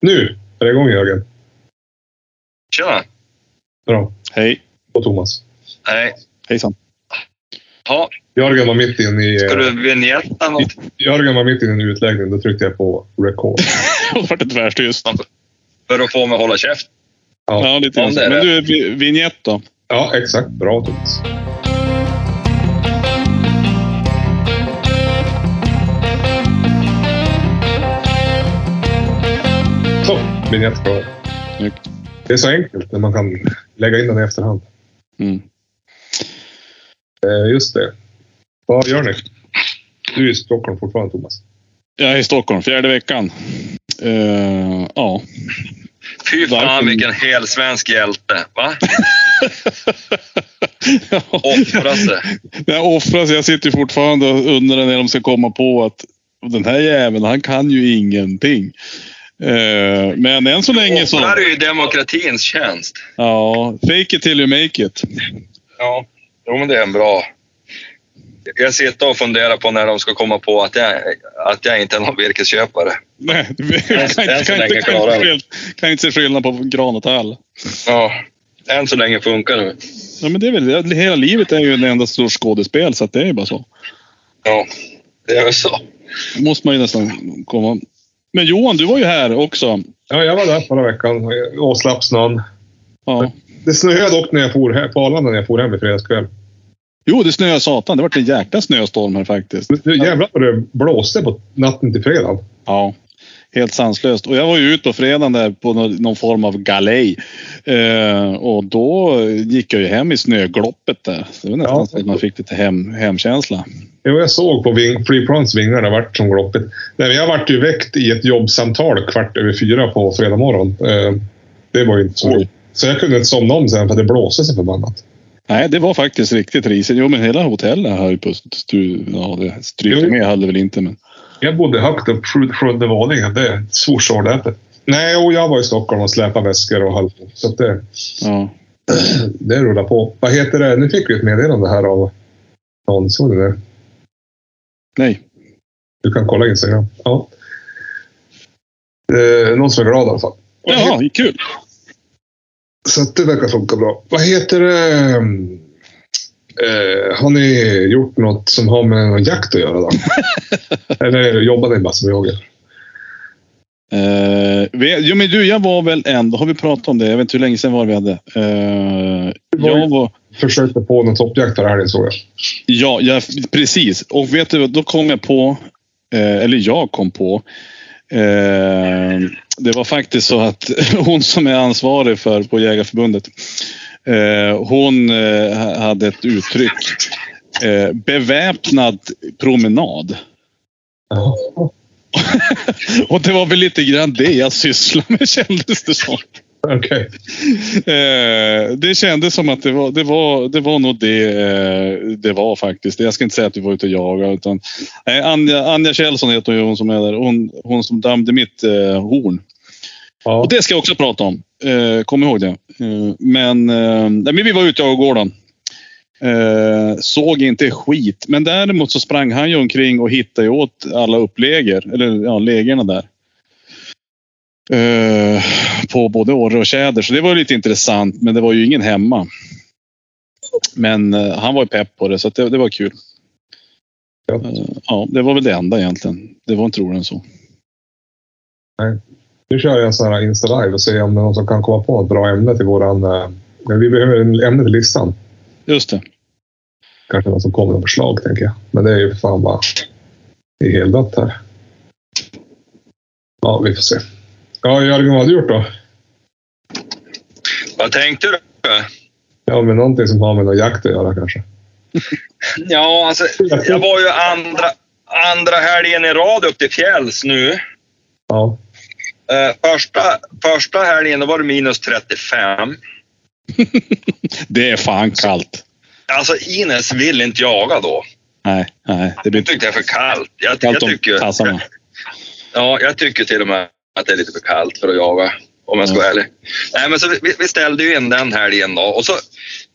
Nu är det igång Jörgen. Tjena! Bra. Hej. Och Thomas. Nej. Hejsan. Ja, Jörgen var mitt inne i, ska du vignetta något? Jörgen var mitt inne i en utläggning. Då tryckte jag på record. Det vart ett tvärstyst. För att få mig att hålla käft? Ja, Ja, lite grann. det Men det. du, vi- vignett då? ja exakt. Bra Thomas. Så, vignett bra. Snyggt. Det är så enkelt när man kan lägga in den i efterhand. Mm. Eh, just det. Vad gör ni? Du är i Stockholm fortfarande Thomas. Jag är i Stockholm, fjärde veckan. Eh, ja. Fy fan Varför? vilken hel svensk hjälte. Va? Offra sig. Jag offras. Jag sitter ju fortfarande och undrar när de ska komma på att den här jäveln, han kan ju ingenting. Eh, men än så länge så... Offrar är ju demokratins tjänst. Ja, fake it till you make it. Ja, jo men det är en bra... Jag sitter och funderar på när de ska komma på att jag, att jag inte är någon virkesköpare. Nej, vi kan, inte- kan, inte, kan, inte, kan inte se skillnad på gran och tall. Ja, än så länge funkar det. Ja, men det är väl det. Hela livet är ju en enda stor skådespel, så att det är ju bara så. Ja, det är väl så. Det måste man ju nästan komma... Men Johan, du var ju här också. Ja, jag var där förra veckan och slapp snön. Ja. Det snöade dock när jag for hem, på Arlanda när jag for hem i fredags kväll. Jo, det snöade satan. Det var en jäkla snöstorm här faktiskt. Jävlar vad det blåste på natten till fredag. Ja, helt sanslöst. Och jag var ju ute på fredagen där på nå- någon form av galej. Eh, och då gick jag ju hem i snögloppet där. Så det var nästan Ja. så att man fick lite hem, hemkänsla. Jo, jag såg på ving, flygplans vingar, det vart som gloppet. Nej, jag vart ju väckt i ett jobbsamtal kvart över fyra på fredag morgon. Eh, det var ju inte så roligt. Så jag kunde inte somna om sen för det blåste så förbannat. Nej, det var faktiskt riktigt risigt. Jo, men hela hotellet har ju på stru... Ja, det stryker med höll det väl inte, men... Jag bodde högt upp, sju- sjunde våningen. Det svors ordentligt. Nej, och jag var i Stockholm och släpade väskor och halv. Så att det, Ja. det rullar på. Vad heter det? Nu fick vi ett meddelande här av någon. Såg du det? Nej. Du kan kolla Instagram. Ja. Eh, någon som är glad i alla fall. Jaha, det är kul. Så det verkar funka bra. Vad heter det? Eh, har ni gjort något som har med jakt att göra då? Eller jobbar ni bara som jag gör? Uh, jo, men du, jag var väl ändå... Har vi pratat om det? Jag vet inte hur länge sedan var vi hade. Eh, jag var... Försökte på någon toppjakt för helgen såg jag. Ja, jag, precis. Och vet du då kom jag på, eh, eller jag kom på, det var faktiskt så att hon som är ansvarig för på Jägarförbundet, hon eh, hade ett uttryck, eh, beväpnad promenad. Och det var väl lite grann det jag sysslade med kändes det som. Okej. Eh, det kändes som att det var, det var, det var nog det eh, det var faktiskt. Jag ska inte säga att vi var ute och jagade. Utan, nej, Anja, Anja Kjellson heter hon som är där. Hon, hon som dömde mitt eh, horn. Ja. Och det ska jag också prata om. Eh, kom ihåg det. Eh, men, eh, nej, men vi var ute i gården. Eh, såg inte skit. Men däremot så sprang han ju omkring och hittade åt alla uppläger. Eller ja, lägerna där. Eh, på både orre och tjäder. Så det var lite intressant. Men det var ju ingen hemma. Men eh, han var ju pepp på det så det, det var kul. Ja. Eh, ja, det var väl det enda egentligen. Det var inte roligare än så. Nu kör jag en sån här Insta-live och ser om det är någon som kan komma på något bra ämne till våran... eh, vi behöver en ämne till listan. Just det. Kanske någon som kommer med förslag, tänker jag. Men det är ju fan bara... Det är helt dött här. Ja, vi får se. Ja, Jörgen, vad har du gjort då? Vad tänkte du? Ja, men någonting som har med någon jakt att göra kanske. Ja, alltså, jag var ju andra, andra helgen i rad upp till fjälls nu. Ja. Eh, första, första helgen då var det minus 35. Det är fan kallt. Alltså Ines vill inte jaga då. Nej, nej. Det blir Hon tyckte det är för kallt. Jag, jag, kallt om tycker, tassarna. ja, jag tycker till och med att det är lite för kallt för att jaga. Om jag ska vara ärlig. Nej, men så vi, vi ställde ju in den helgen då. Och så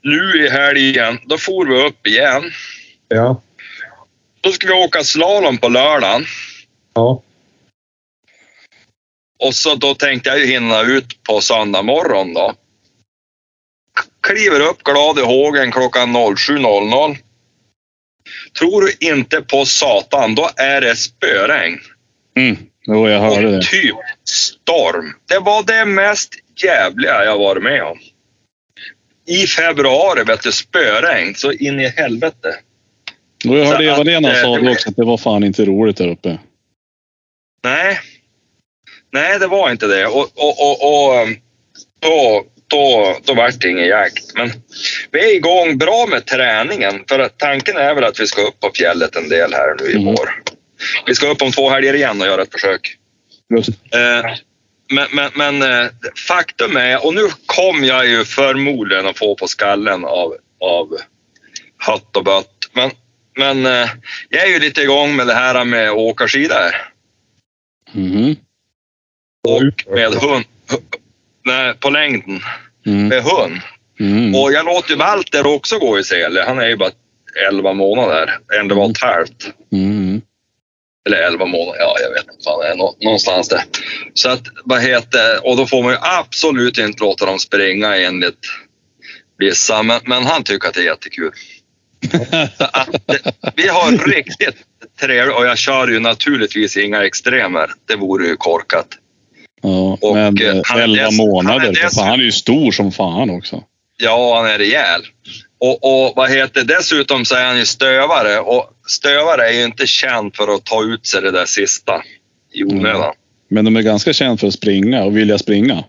nu i helgen, då for vi upp igen. Ja. Då ska vi åka slalom på lördagen. Ja. Och så då tänkte jag ju hinna ut på söndag morgon då. Kliver upp glad i hågen klockan 07.00. Tror du inte på satan, då är det spöregn. Mm. Jo, jag hörde det. Och typ storm. Det var det mest jävliga jag varit med om. I februari, vet du, spöregn så in i helvete. Och jag hörde Eva-Lena sa också att det var fan inte roligt där uppe. Nej. Nej, det var inte det. Och, och, och, och um, då, då, då vart det ingen jakt. Men vi är igång bra med träningen. För att tanken är väl att vi ska upp på fjället en del här nu i Mm. vår. Vi ska upp om två helger igen och göra ett försök. Eh, men men, men eh, faktum är, och nu kom jag ju förmodligen att få på skallen av, av hött och bött. Men, men eh, jag är ju lite igång med det här med åkarskidor. Mhm. Och med hund. hu- Nej, på längden. Mm. Med hund. Mm. Och jag låter ju Walter också gå i sele. Han är ju bara 11 månader. 11 och ett halvt. Mm. Eller 11 månader, ja jag vet inte fan. Nå- Någonstans där. Så att, vad heter, och då får man ju absolut inte låta dem springa enligt vissa. Men, men han tycker att det är jättekul. Att, vi har riktigt trevligt och jag kör ju naturligtvis inga extremer. Det vore ju korkat. Ja, Och, eh, eh, han är 11 dess- månader. han är dess- han är ju stor som fan också. Ja, han är rejäl. Och, och vad heter dessutom så är han ju stövare och stövare är ju inte känd för att ta ut sig det där sista i onödan. Men de är ganska kända för att springa och vilja springa.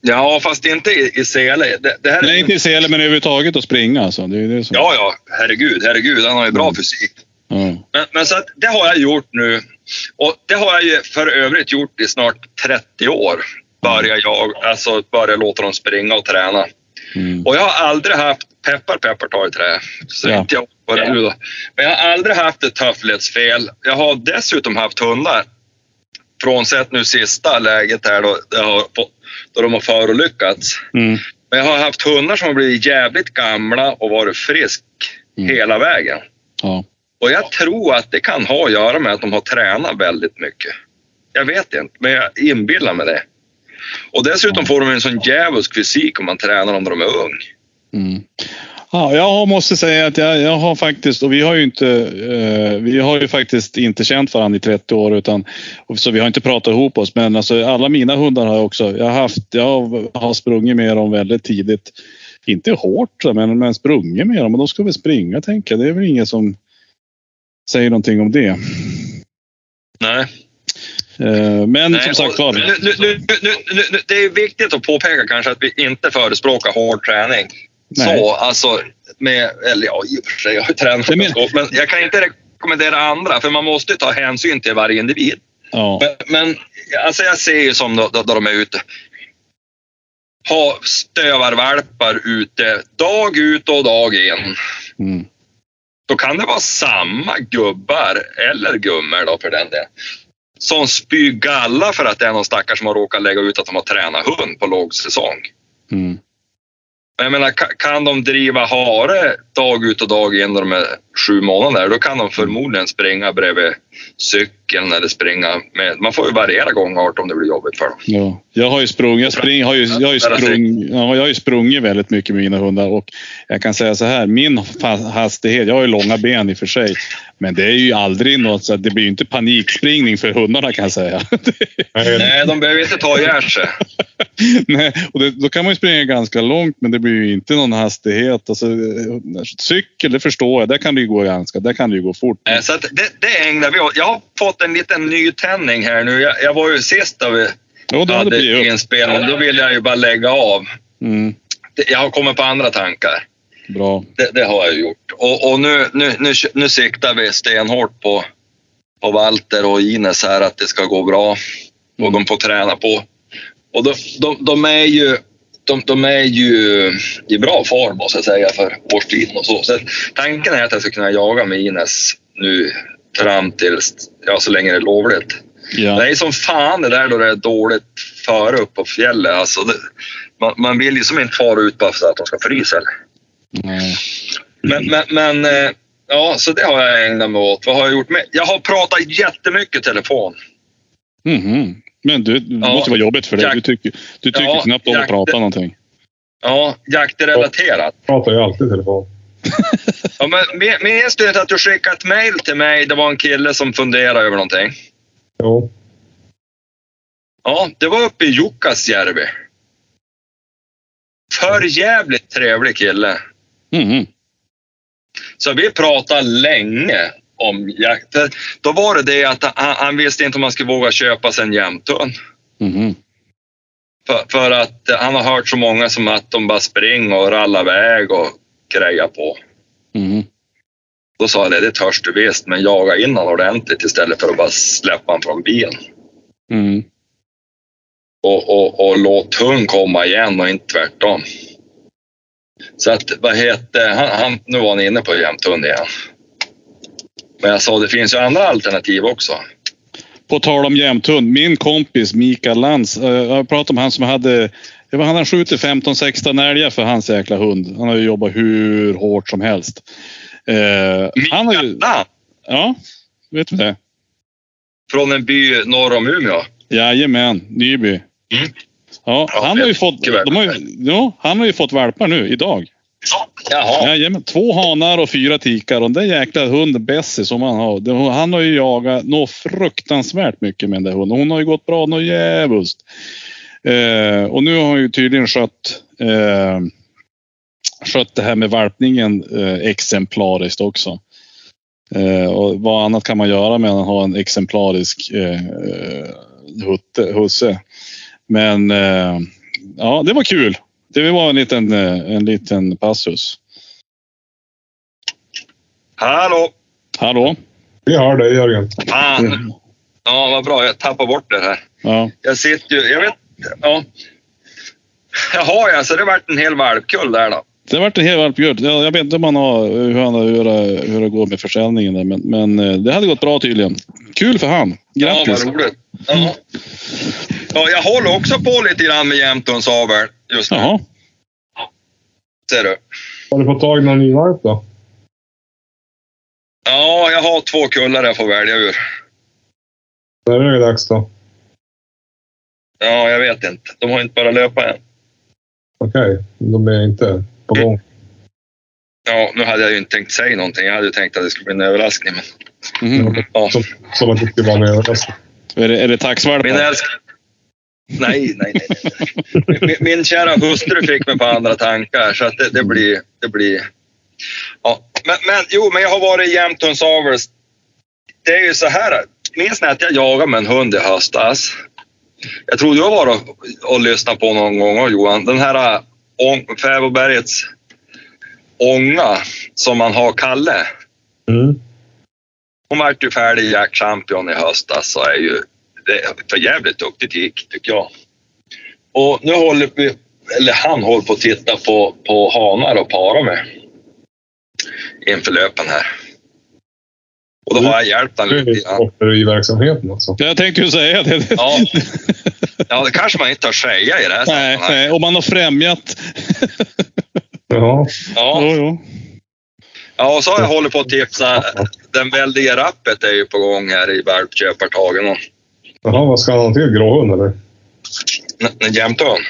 Ja, fast inte i, i sele. Det, det här är Nej, inte i sele, men överhuvudtaget att springa. Alltså. Det är det som... Ja, ja, herregud, herregud. Han har ju bra Mm. fysik. Ja. Men, men så att det har jag gjort nu. Och det har jag ju för övrigt gjort i snart 30 år. Börjar jag, alltså börjar låta dem springa och träna. Mm. Och jag har aldrig haft, peppar peppar ta i trä, så Ja. inte jag på det nu då. Men jag har aldrig haft ett höftledsfel. Jag har dessutom haft hundar. Frånsett nu sista läget här då, då de har förolyckats. Mm. Men jag har haft hundar som har blivit jävligt gamla och varit frisk Mm. hela vägen. Ja. Och jag tror att det kan ha att göra med att de har tränat väldigt mycket. Jag vet inte, men jag inbillar mig det. Och dessutom får de en sån djävulsk fysik om man tränar dem när de är ung. Mm. Ja, jag måste säga att jag, jag har faktiskt, och vi har ju inte, eh, vi har ju faktiskt inte känt varandra i 30 år utan, så vi har inte pratat ihop oss. Men alltså alla mina hundar har jag också, jag har haft, jag har sprungit med dem väldigt tidigt. Inte hårt men, men sprungit med dem och de ska väl springa tänker jag. Det är väl ingen som säger någonting om det. Nej. Eh, men Nej, som sagt var. nu, nu, nu, det är viktigt att påpeka kanske att vi inte förespråkar hård träning. Nej. Så, alltså, med, eller ja, i och för sig, jag har ju tränat men, men jag kan inte rekommendera andra för man måste ju ta hänsyn till varje individ. Ja. Men, men alltså jag ser ju som då, då, då de är ute. Ha stövarvalpar ute dag ut och dag in. Mm. Då kan det vara samma gubbar eller gummor då för den delen. Som spyr galla för att det är någon stackare som har råkat lägga ut att de har tränat hund på lågsäsong. Mm. Jag menar, ka- kan de driva hare dag ut och dag in när de är sju månader, då kan de förmodligen springa bredvid cykeln eller springa med... Man får ju variera gångart om det blir jobbigt för dem. Ja, jag har ju sprungit, jag spring, har ju, jag har ju sprung, ja, jag har ju sprungit väldigt mycket med mina hundar och jag kan säga så här, min hastighet, jag har ju långa ben i och för sig, men det är ju aldrig något så att det blir ju inte panikspringning för hundarna kan jag säga. Nej, Nej, de behöver inte ta ihjäl sig. Nej, och det, då kan man ju springa ganska långt men det blir ju inte någon hastighet. Alltså, eh, cykel, det förstår jag, där kan det ju gå ganska, där kan det ju gå fort. Eh, Så att det, det ägnar vi Jag har fått en liten nytändning här nu. Jag, jag var ju sist då vi Jo, det hade upp. inspelning. Då ville jag ju bara lägga av. Mm, Det- Jag har kommit på andra tankar. bra. Det, det har jag gjort. Och, och nu, nu, nu, nu siktar vi stenhårt på, på Walter och Ines här att det ska gå bra. Och de får träna på. Och de, de, de är ju de, de är ju i bra form måste jag säga för årstiden och så. så tanken är att jag ska kunna jaga med Ines nu fram tills, ja så länge det är lovligt. Ja. Det är som fan det där då det är dåligt före upp på fjället. Alltså det, man, man vill ju som inte fara ut bara för att de ska frysa. Eller? Nej. Men, men, men eh, ja, så det har jag ägnat mig åt. Vad har jag gjort med? Jag har pratat jättemycket telefon. Mhm. Men du, det Ja. måste vara jobbigt för dig. Du tycker, du tycker Ja, knappt om att prata någonting. Ja, jaktrelaterat. Pratar ju alltid telefon. Ja, men min- minns du inte att du skickade ett mail till mig? Det var en kille som funderade över någonting. Jo. Ja, det var uppe i Jukkasjärvi. För jävligt trevlig kille. Mhm. Så vi pratade länge om jakt. Då var det det att han, han visste inte om han skulle våga köpa sig en jämthund. Mhm. För, för att han har hört så många som att de bara springer och rallar iväg och grejar på. Mhm. Då sa jag det, det törs du visst, men jaga in honom ordentligt istället för att bara släppa honom från bilen. Mhm. Och, och, och låt hund komma igen och inte tvärtom. Så att, vad heter han, han Nu var han inne på jämthund igen. Men jag sa, det finns ju andra alternativ också. På tal om jämthund. Min kompis Mikael Lantz. eh, Jag pratat om han som hade... Det var han har skjutit 15-16 älgar för hans jäkla hund. Han har ju jobbat hur hårt som helst. Eh, han har ju... Mikael, Ja, vet du det? från en by norr om Umeå. Jajamän, Nyby. Mm. Ja, han har ju fått... De har ju, ja, han har ju fått valpar nu, idag. Jaha. Jajamän, två hanar och fyra tikar. Och den där jäkla hunden Bessie som han har. Han har ju jagat något fruktansvärt mycket med den där hunden. Hon har ju gått bra något djävulskt. Eh, och nu har hon ju tydligen skött, eh, skött det här med valpningen eh, exemplariskt också. Eh, och vad annat kan man göra med att ha en exemplarisk eh, eh hutte, husse. Men eh, ja, det var kul. Det var en liten, eh, en liten passus. Hallå! Hallå? Vi hör dig Jörgen. Fan! Ja, vad bra. Jag tappar bort det här. Ja. Jag sitter ju... Jag vet... Ja. Jaha, ja, så det vart en hel valpkull där då. Det har varit en hel valpguld. Jag, jag vet inte om han har, hur, han, hur, det- hur det går med försäljningen där, men, men eh, det hade gått bra tydligen. Kul för han. Grattis! Ja, vad roligt. Ja. Ja, jag håller också på lite grann med jämthundsavel just nu. Jaha. Ser du. Har du fått tag i någon ny valp då? Ja, jag har två kullar jag får välja ur. När är det dags då? Ja, jag vet inte. De har inte börjat löpa än. Okej, de är inte på gång. Ja, nu hade jag ju inte tänkt säga någonting. Jag hade ju tänkt att det skulle bli en överraskning. Men, Mhm. ja. Som, som att det skulle vara en överraskning. Är det, är det Min taxvalpar? Nej, nej, nej. nej. Min, min kära hustru fick mig på andra tankar så att det, det blir... Det blir ja. men, men jo, men jag har varit i jämthundsavel. Det är ju så här. Minns ni att jag jagade med en hund i höstas? Jag tror du har varit och, och lyssnat på någon gång Johan. Den här äh, ång, Fäbodbergets ånga som man har Kalle. Mm. Hon vart ju färdig jaktchampion i höstas och är ju det är för jävligt duktig tik, tycker jag. Och nu håller vi, eller han håller på att titta på, på hanar och para med inför löpen här. Och då har jag hjälpt honom Det är lite grann. i verksamheten alltså. Jag tänkte ju säga det. Ja. ja, det kanske man inte törs säga i det här Nej, nej, om man har främjat. Jaha. Ja, Jo, jo. ja, och så har jag hållit på att tipsa. Den väldiga rappet är ju på gång här i valpköpartagen. Jaha, vad ska han ha till? Gråhund eller? En jämthund.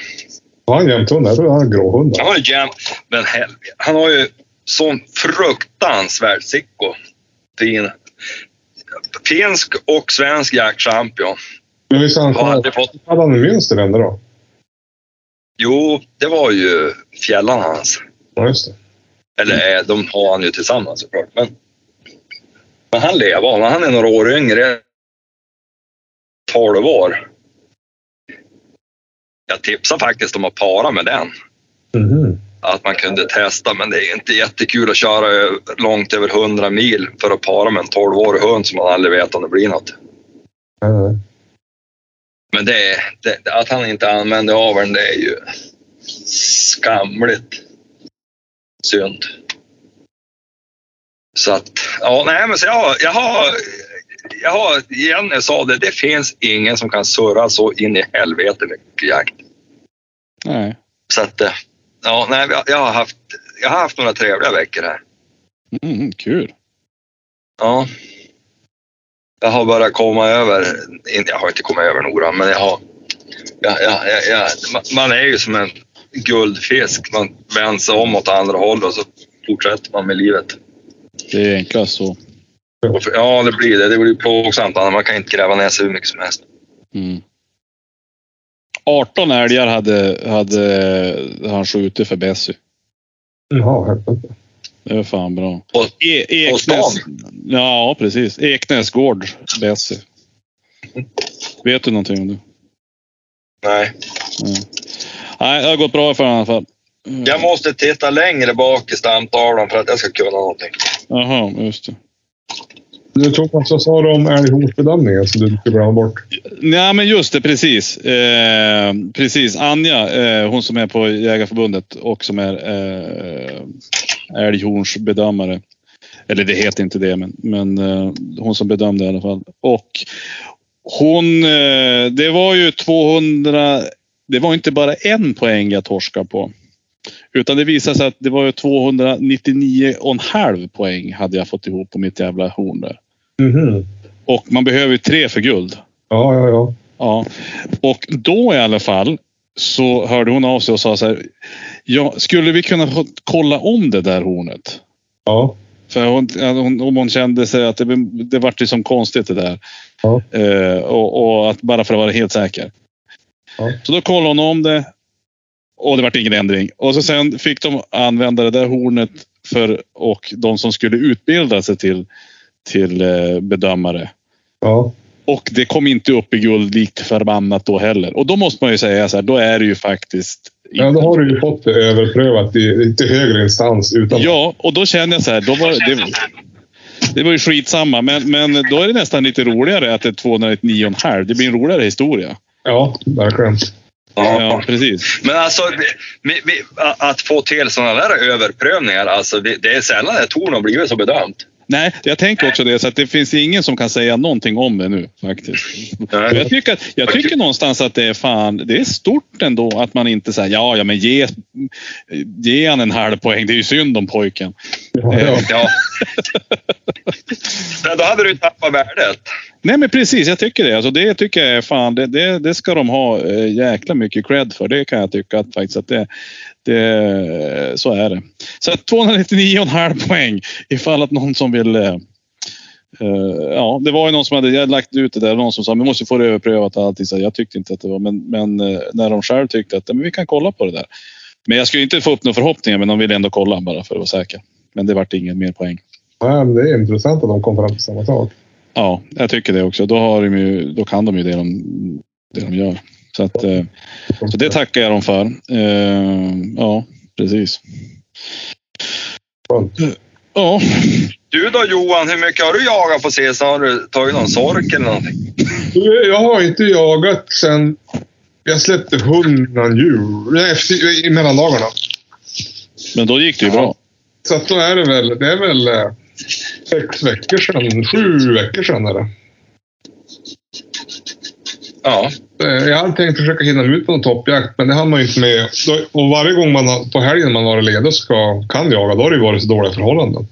Har han jämthund? Jag tror han har gråhund. Han har ju jäm... Men helvete, han har ju sån fruktansvärd sicko. Fin. Finsk och svensk jaktchampion. Men visst har han Har aldrig fått... hade han en mönster ändå då? Jo, det var ju fjällan hans. Ja, just det. Eller de har han ju tillsammans såklart. Men, men han lever. Han är några år yngre. 12 år. Jag tipsar faktiskt om att para med den. Mhm. Att man kunde testa, men det är inte jättekul att köra långt över 100 mil för att para med en 12-årig hund som man aldrig vet om det blir något. Nej. Men det, det, att han inte använder aveln, det är ju skamligt synd. Så att, ja, nej men så jag, jag har, jag har, Jenny sa det, det finns ingen som kan surra så in i helvete mycket jakt. Nej. Så att, eh, ja, nej, jag, har haft, jag har haft några trevliga veckor här. Mm, kul. Ja. jag har börjat komma över, jag har inte kommit över Nora, men jag har, jag, jag, jag, jag, ma- man är ju som en guldfisk. Man vänder sig om åt andra hållet och så fortsätter man med livet. Det är enklast så. Ja, det blir det. Det blir plågsamt. Man kan inte gräva ner sig hur mycket som helst. Mm. 18 älgar hade, hade han skjutit för Bessie. Jaha, helvete. Det var fan bra. Och, E På Eknäs. Ja, precis. Eknäs gård, Bessie. Vet du någonting om det? nej. Nej, det har gått bra för honom i alla fall. Jag måste titta längre bak i stamtavlan för att jag ska kunna någonting. Jaha, just det. Du Thomas, vad sa du om älghotbedömningen som alltså, du inte glömma bort? Nej, men just det, precis. Eh, precis. Anja, eh, hon som är på Jägarförbundet och som är eh, älghornsbedömare. Eller det heter inte det, men, men eh, hon som bedömde i alla fall. Och hon, eh, det var ju 200, det var inte bara en poäng jag torskade på. Utan det visade sig att det var ju 299,5 poäng hade jag fått ihop på mitt jävla horn där. Mhm. Och man behöver ju tre för guld. Ja, ja, ja. Ja, och då i alla fall så hörde hon av sig och sa så här. Ja, skulle vi kunna kolla om det där hornet? Ja. För hon, hon, om hon kände sig att det, det vart liksom konstigt det där. Ja. Eh, och, och att bara för att vara helt säker. Ja. Så då kollade hon om det. Och det vart ingen ändring. Och så sen fick de använda det där hornet för och de som skulle utbilda sig till, till eh, bedömare. ja. Och det kom inte upp i guld likt förbannat då heller. Och då måste man ju säga så här, då är det ju faktiskt... Ja, då har du ju fått det överprövat i lite högre instans utan... Ja, och då känner jag så här, då var det... Det var ju skitsamma, men, men då är det nästan lite roligare att det är 299,5. Det blir en roligare historia. Ja, verkligen. Ja, precis. Men alltså, vi, vi, att få till sådana där överprövningar, alltså det, det är sällan ett torn har blivit så bedömt. Nej, jag tänker också det. Så att det finns ingen som kan säga någonting om det nu faktiskt. Jag tycker, att, jag tycker någonstans att det är fan, det är stort ändå att man inte säger ja, ja, men ge, ge han en halv poäng. Det är ju synd om pojken. Ja, ja. Ja. Men då hade du tappat värdet. Nej men precis, jag tycker det. Alltså, det tycker jag är fan, det, det, det ska de ha eh, jäkla mycket cred för. Det kan jag tycka att faktiskt att det, det så är det. Så att 299,5 poäng ifall att någon som vill eh, eh, ja, det var ju någon som hade jag lagt ut det där. Någon som sa, vi måste få det överprövat allting. Så jag tyckte inte att det var, men, men eh, när de själv tyckte att men vi kan kolla på det där. Men jag skulle inte få upp några förhoppningar, men de ville ändå kolla bara för att vara säker. Men det vart ingen mer poäng. Nej, men det är intressant att de kom fram till samma sak. Ja, jag tycker det också. Då, har de ju, då kan de ju det de, det de gör. Så, att, eh, så det tackar jag dem för. Eh, ja, precis. Ja, Du då Johan, hur mycket har du jagat på sistone? Har du tagit någon sork eller någonting? Jag har inte jagat sen jag släppte hunden jul. Nej, i mellandagarna. men då gick det ju bra. Så att då är det väl, det är väl eh, sex veckor sedan, sju veckor sedan är det. Ja. Eh, Jag hade tänkt försöka hinna ut på någon toppjakt, men det hann man ju inte med. Och varje gång man har, på helgen man varit ledig ska, kan jaga, då har det varit så dåliga förhållanden.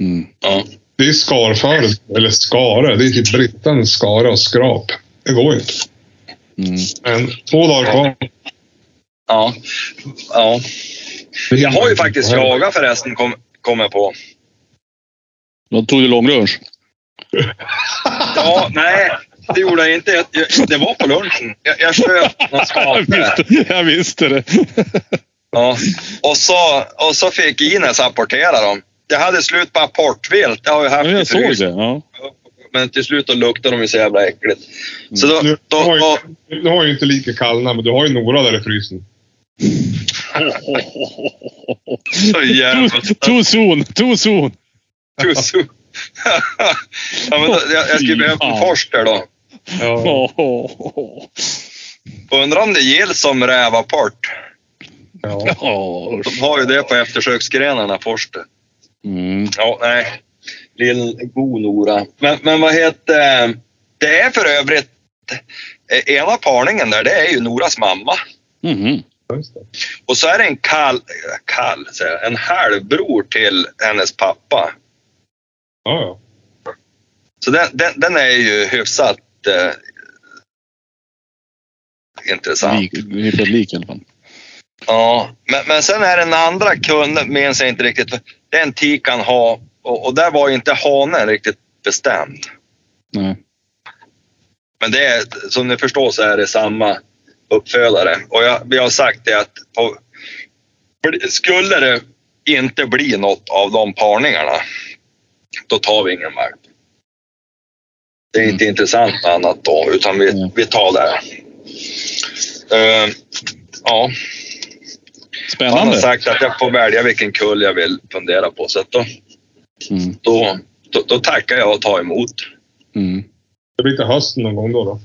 Mm. ja. Det är skarföre, eller skare. Det är typ brittan, skare och skrap. Det går inte. Mm. Men två dagar kvar. Ja. ja. Jag har ju faktiskt jagat förresten, kom, kom jag på. Då tog du långlunch. Ja, nej. Det gjorde jag inte. Jag, jag, det var på lunchen. Jag, jag sköt Jag skapare. visste, jag visste det. Ja. Och, så, och så fick Ines apportera dem. Jag hade slut på apportvilt. Det har jag haft Ja, jag såg det. Ja. Men till slut då luktade de ju så jävla äckligt. Så då, Du, då, du, har ju, du har ju inte lika kallna, men du har ju några där i frysen. så jävla... Too, too soon, too soon. Ja, men då, jag, jag skulle behöva en forster då. Ja. Undrar om det gills som rävapport. ja. Ja, De har ju det på eftersöksgrenarna, forster. Mm. Ja, nej. Lill god Nora. Men, men vad heter Det är för övrigt eh, ena parningen där, det är ju Noras mamma. Det. Och så är det en kall, kall säger jag, en halvbror till hennes pappa. Ja, ja. Så den, den, den är ju hyfsat eh, intressant. Lik, hyfsat lik i alla fall. Ja, men, men sen är den andra kunden, minns jag inte riktigt. Den tikan ha och, och där var ju inte hanen riktigt bestämd. Nej. Men det är, som ni förstår så är det samma uppfödare. Och jag, vi har sagt det att på, skulle det inte bli något av de parningarna, då tar vi ingen valp. Det är inte intressant med annat då, utan vi, Mm. vi tar det. Uh, ja, han har Spännande. sagt att jag får välja vilken kull jag vill fundera på. Så att då, Mm. då, då, då tackar jag och tar emot. Mm. Det blir till hösten någon gång då. då.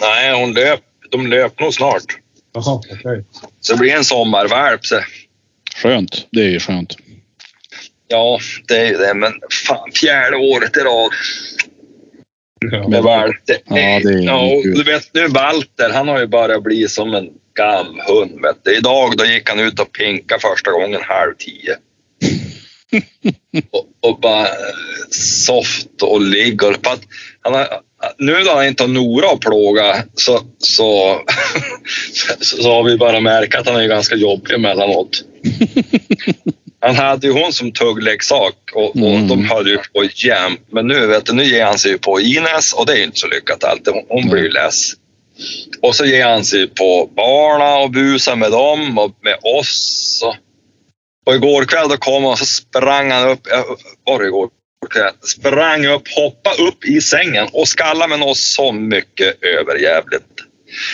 Nej, hon löp, de löp nog snart. Jaha, okej. Så det blir en sommarvalp. Skönt. Det är ju skönt. Ja, det är ju det. Men fan, fjärde året i rad Ja. med. Det, Ja, det är ja, du vet nu Walter, han har ju börjat bli som en gamhund. Vet du. Idag då gick han ut och pinka första gången halv tio. och, och bara eh, soft och. På att han har, nu när han inte har Nora att plåga så, så, så, så har vi bara märkt att han är ganska jobbig emellanåt. Han hade ju hon som tuggleksak och, och Mm. de höll ju på jämt. Men nu, vet du, nu ger han sig på Ines och det är ju inte så lyckat alltid. Hon, hon blir ju less. Och så ger han sig på barna och busar med dem och med oss. Och, och igår kväll då kom han och så sprang han upp, ja, var det igår kväll? Sprang upp, hoppade upp i sängen och skallade med något så mycket överjävligt.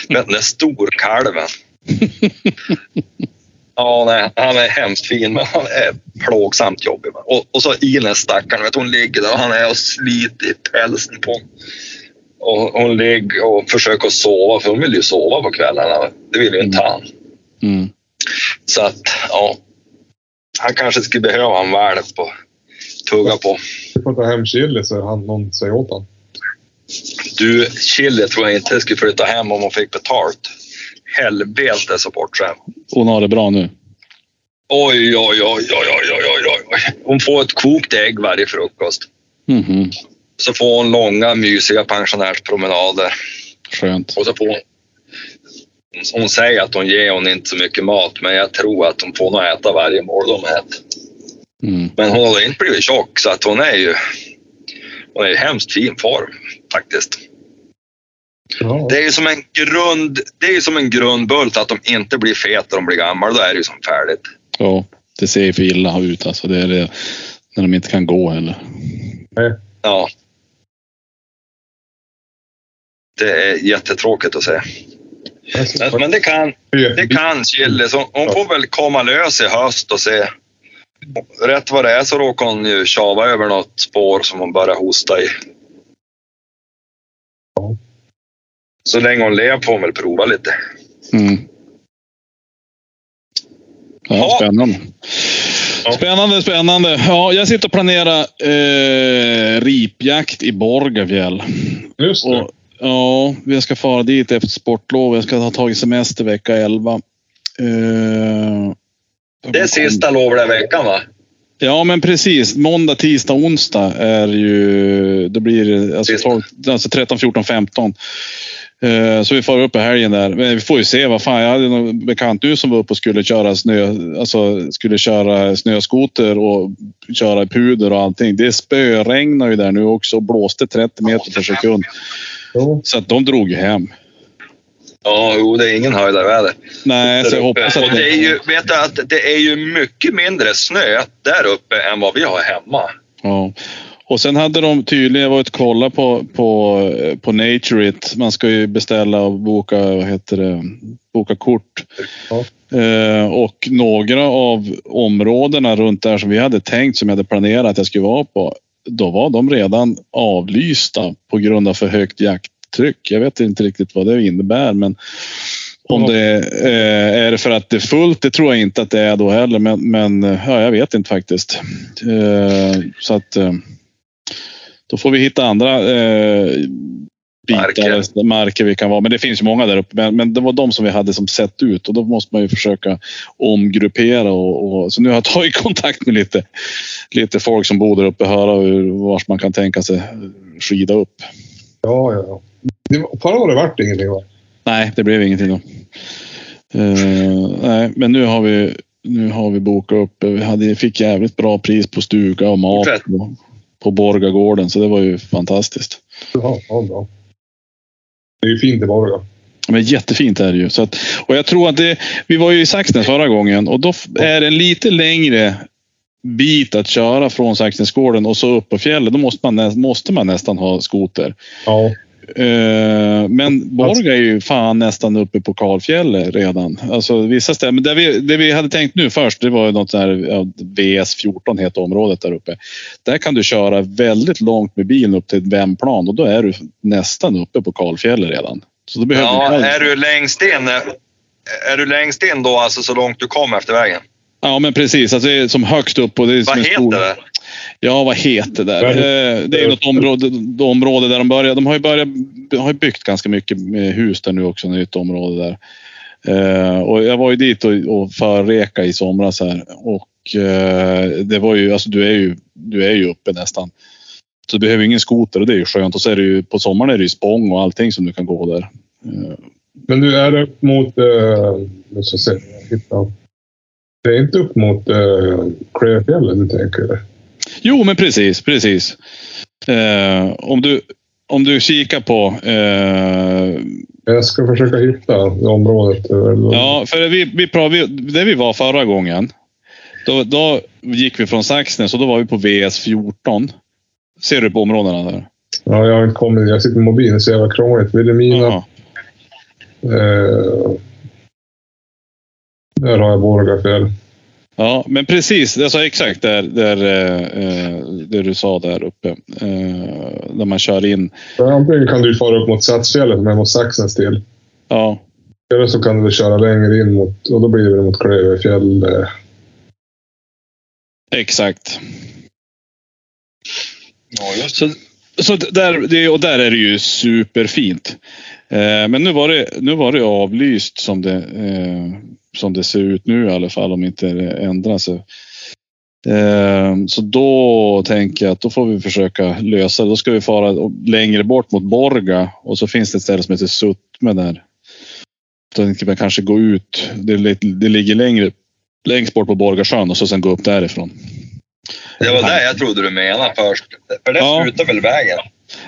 Men den där storkalven. Ja, nej, han är hemskt fin, men han är plågsamt jobbig. Och, och så Ines stackaren, vet, hon ligger där och han är och sliter i pälsen på honom. Och hon ligger och försöker sova, för hon vill ju sova på kvällarna. Det vill ju inte han. Mm. Så att, ja. Han kanske skulle behöva en valp och tugga på. Du får ta hem chili så han någon säger åt honom. Du, Chile tror jag inte skulle flytta hem om hon fick betalt. Helvete så bortskämd. Hon har det bra nu. Oj, oj, oj, oj, oj, oj, oj. Hon får ett kokt ägg varje frukost. Mhm. Så får hon långa mysiga pensionärspromenader. Skönt. Och så får hon... Hon säger att hon ger hon inte så mycket mat, men jag tror att hon får nog äta varje mål de äter. Mm. Men hon har inte blivit tjock, så att hon är ju... Hon är i hemskt fin form, faktiskt. Ja. Det är ju som en grund... Det är ju som en grundbult att de inte blir feta när de blir gamla. Då är det ju som färdigt. Ja, det ser ju för illa ut alltså. Det är det när de inte kan gå heller. Ja. Det är jättetråkigt att se. Men, men det kan, det kan Chille. Så hon får väl komma lös i höst och se. Rätt vad det är så råkar hon ju tjava över något spår som hon börjar hosta i. Så länge hon lever får hon väl prova lite. Mm. Ja, Ja. spännande. Ja. Spännande, spännande. Ja, jag sitter och planerar eh, ripjakt i Borgafjäll. Just det. Och, ja, vi ska fara dit efter sportlov. Jag ska ha tagit semester vecka 11. Eh, Det är sista lovliga veckan va? Ja, men precis. Måndag, tisdag, onsdag är ju... Då blir det alltså, Sista. 12, alltså 13, 14, 15. Eh, Så vi får upp i helgen där. Men vi får ju se. Vad fan, jag hade någon bekant nu som var uppe och skulle köra snö, alltså skulle köra snöskoter och köra puder och allting. Det spöregnar ju där nu också och blåste 30 meter per sekund. Så att de drog ju hem. Ja, jo, det är ingen höjdarväder. Nej, så jag hoppas och att det är ju, vet du, att det är ju mycket mindre snö där uppe än vad vi har hemma. Ja. Och sen hade de tydligen, jag var ute och kollade på, på, på Nature It. Man ska ju beställa och boka, vad heter det, boka kort. Ja. Eh, och några av områdena runt där som vi hade tänkt, som jag hade planerat att jag skulle vara på, då var de redan avlysta på grund av för högt jakttryck. Jag vet inte riktigt vad det innebär, men om det eh, är det för att det är fullt, det tror jag inte att det är då heller. Men, men ja, jag vet inte faktiskt. Eh, så att eh, då får vi hitta andra eh, bitar, Marker. marker vi kan vara. Men det finns ju många där uppe. Men, men det var de som vi hade som sett ut och då måste man ju försöka omgruppera. Och, och, så nu har jag tagit kontakt med lite, lite folk som bor där uppe och höra hur, vars man kan tänka sig skida upp. Ja, ja. Det var, förra året vart det ingenting va? Nej, det blev ingenting då. Eh, nej, men nu har vi nu har vi bokat upp. Vi hade, fick jävligt bra pris på stuga och mat Fortsätt. På, Borgagården så det var ju fantastiskt. Ja, ja, bra. Det är ju fint i Borga. Men jättefint är det ju. Så att, och jag tror att det, vi var ju i Saxnäs förra gången och då är det en lite längre bit att köra från Saxnäsgården och så upp på fjället. Då måste man, måste man nästan ha skoter. Ja. Eh, men Borga är ju fan nästan uppe på kalfjället redan. Alltså vissa ställen. Men det vi, det vi hade tänkt nu först, det var ju något där ja, VS14 heter området där uppe. Där kan du köra väldigt långt med bilen upp till ett vändplan och då är du nästan uppe på kalfjället redan. Så då behöver Ja, du är du längst in, är du längst in då, alltså så långt du kom efter vägen? Ja, men precis. Alltså, det är som högst upp. Och det är Vad heter stor... det? Ja, vad heter det? Vad Eh, Det är något område, det område där de börjar. De har ju, börjat, har byggt ganska mycket med hus där nu också. Nytt område där. Eh, Och jag var ju dit och, och förreka i somras här. Och eh, det var ju, alltså du är ju, du är ju uppe nästan. Så du behöver ingen skoter och det är ju skönt. Och så är det ju, på sommaren är det ju spång och allting som du kan gå där. Eh, Men du är upp mot... Nu ska se. Hitta. Det är inte upp mot uh, Klövfjället du tänker? Jo, men precis, precis. Eh, om, du, om du kikar på... Eh, Jag ska försöka hitta det området. eller- ja, för vi, vi, vi, där vi var förra gången. Då, då gick vi från Saxnäs och då var vi på VS14. Ser du på områdena där? ja, jag har inte kommit. Jag sitter med mobilen så jävla krångligt. Vilhelmina. Eh, där har jag Borgafjäll. Ja, men precis. Alltså exakt där, där, eh, eh, det du sa där uppe. Eh, där man kör in. Antingen kan du fara upp mot Satsfjället men mot Saxnäs till. Ja, Eller så kan du köra längre in mot, och då blir det mot Klövefjäll. eh. exakt. Ja, just Så, så där, det, och där är det ju superfint. Eh, men nu var, det, nu var det avlyst som det, eh, som det ser ut nu i alla fall om inte det ändrar sig. Eh, så då tänker jag att då får vi försöka lösa det. Då ska vi fara längre bort mot Borga och så finns det ett ställe som heter Suttme där. Då tänker man kanske gå ut. Det, det ligger längre längst bort på Borgasjön och så sen gå upp därifrån. Det var det jag trodde du menade först. För det Ja. slutar väl vägen?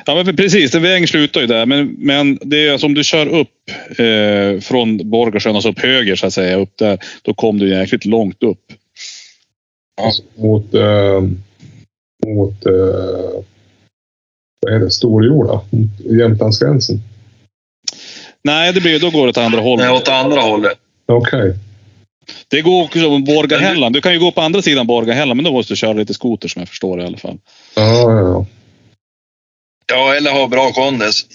Ja, men precis. Den vägen slutar ju där. Men, men det är alltså om du kör upp eh, från Borgasjön, alltså upp höger så att säga, upp där. Då kom du jäkligt långt upp. Alltså, mot... Eh, mot... Eh, vad heter det? Storjorda. Mot Jämtlandsgränsen. Nej, det blir, då går det åt andra hållet. Nej, åt andra hållet. Okej. Det går också som Borgahällan. Du kan ju gå på andra sidan Borgahällan, men då måste du köra lite skoter som jag förstår det i alla fall. Ja, ja, ja. Ja, eller ha bra kondis.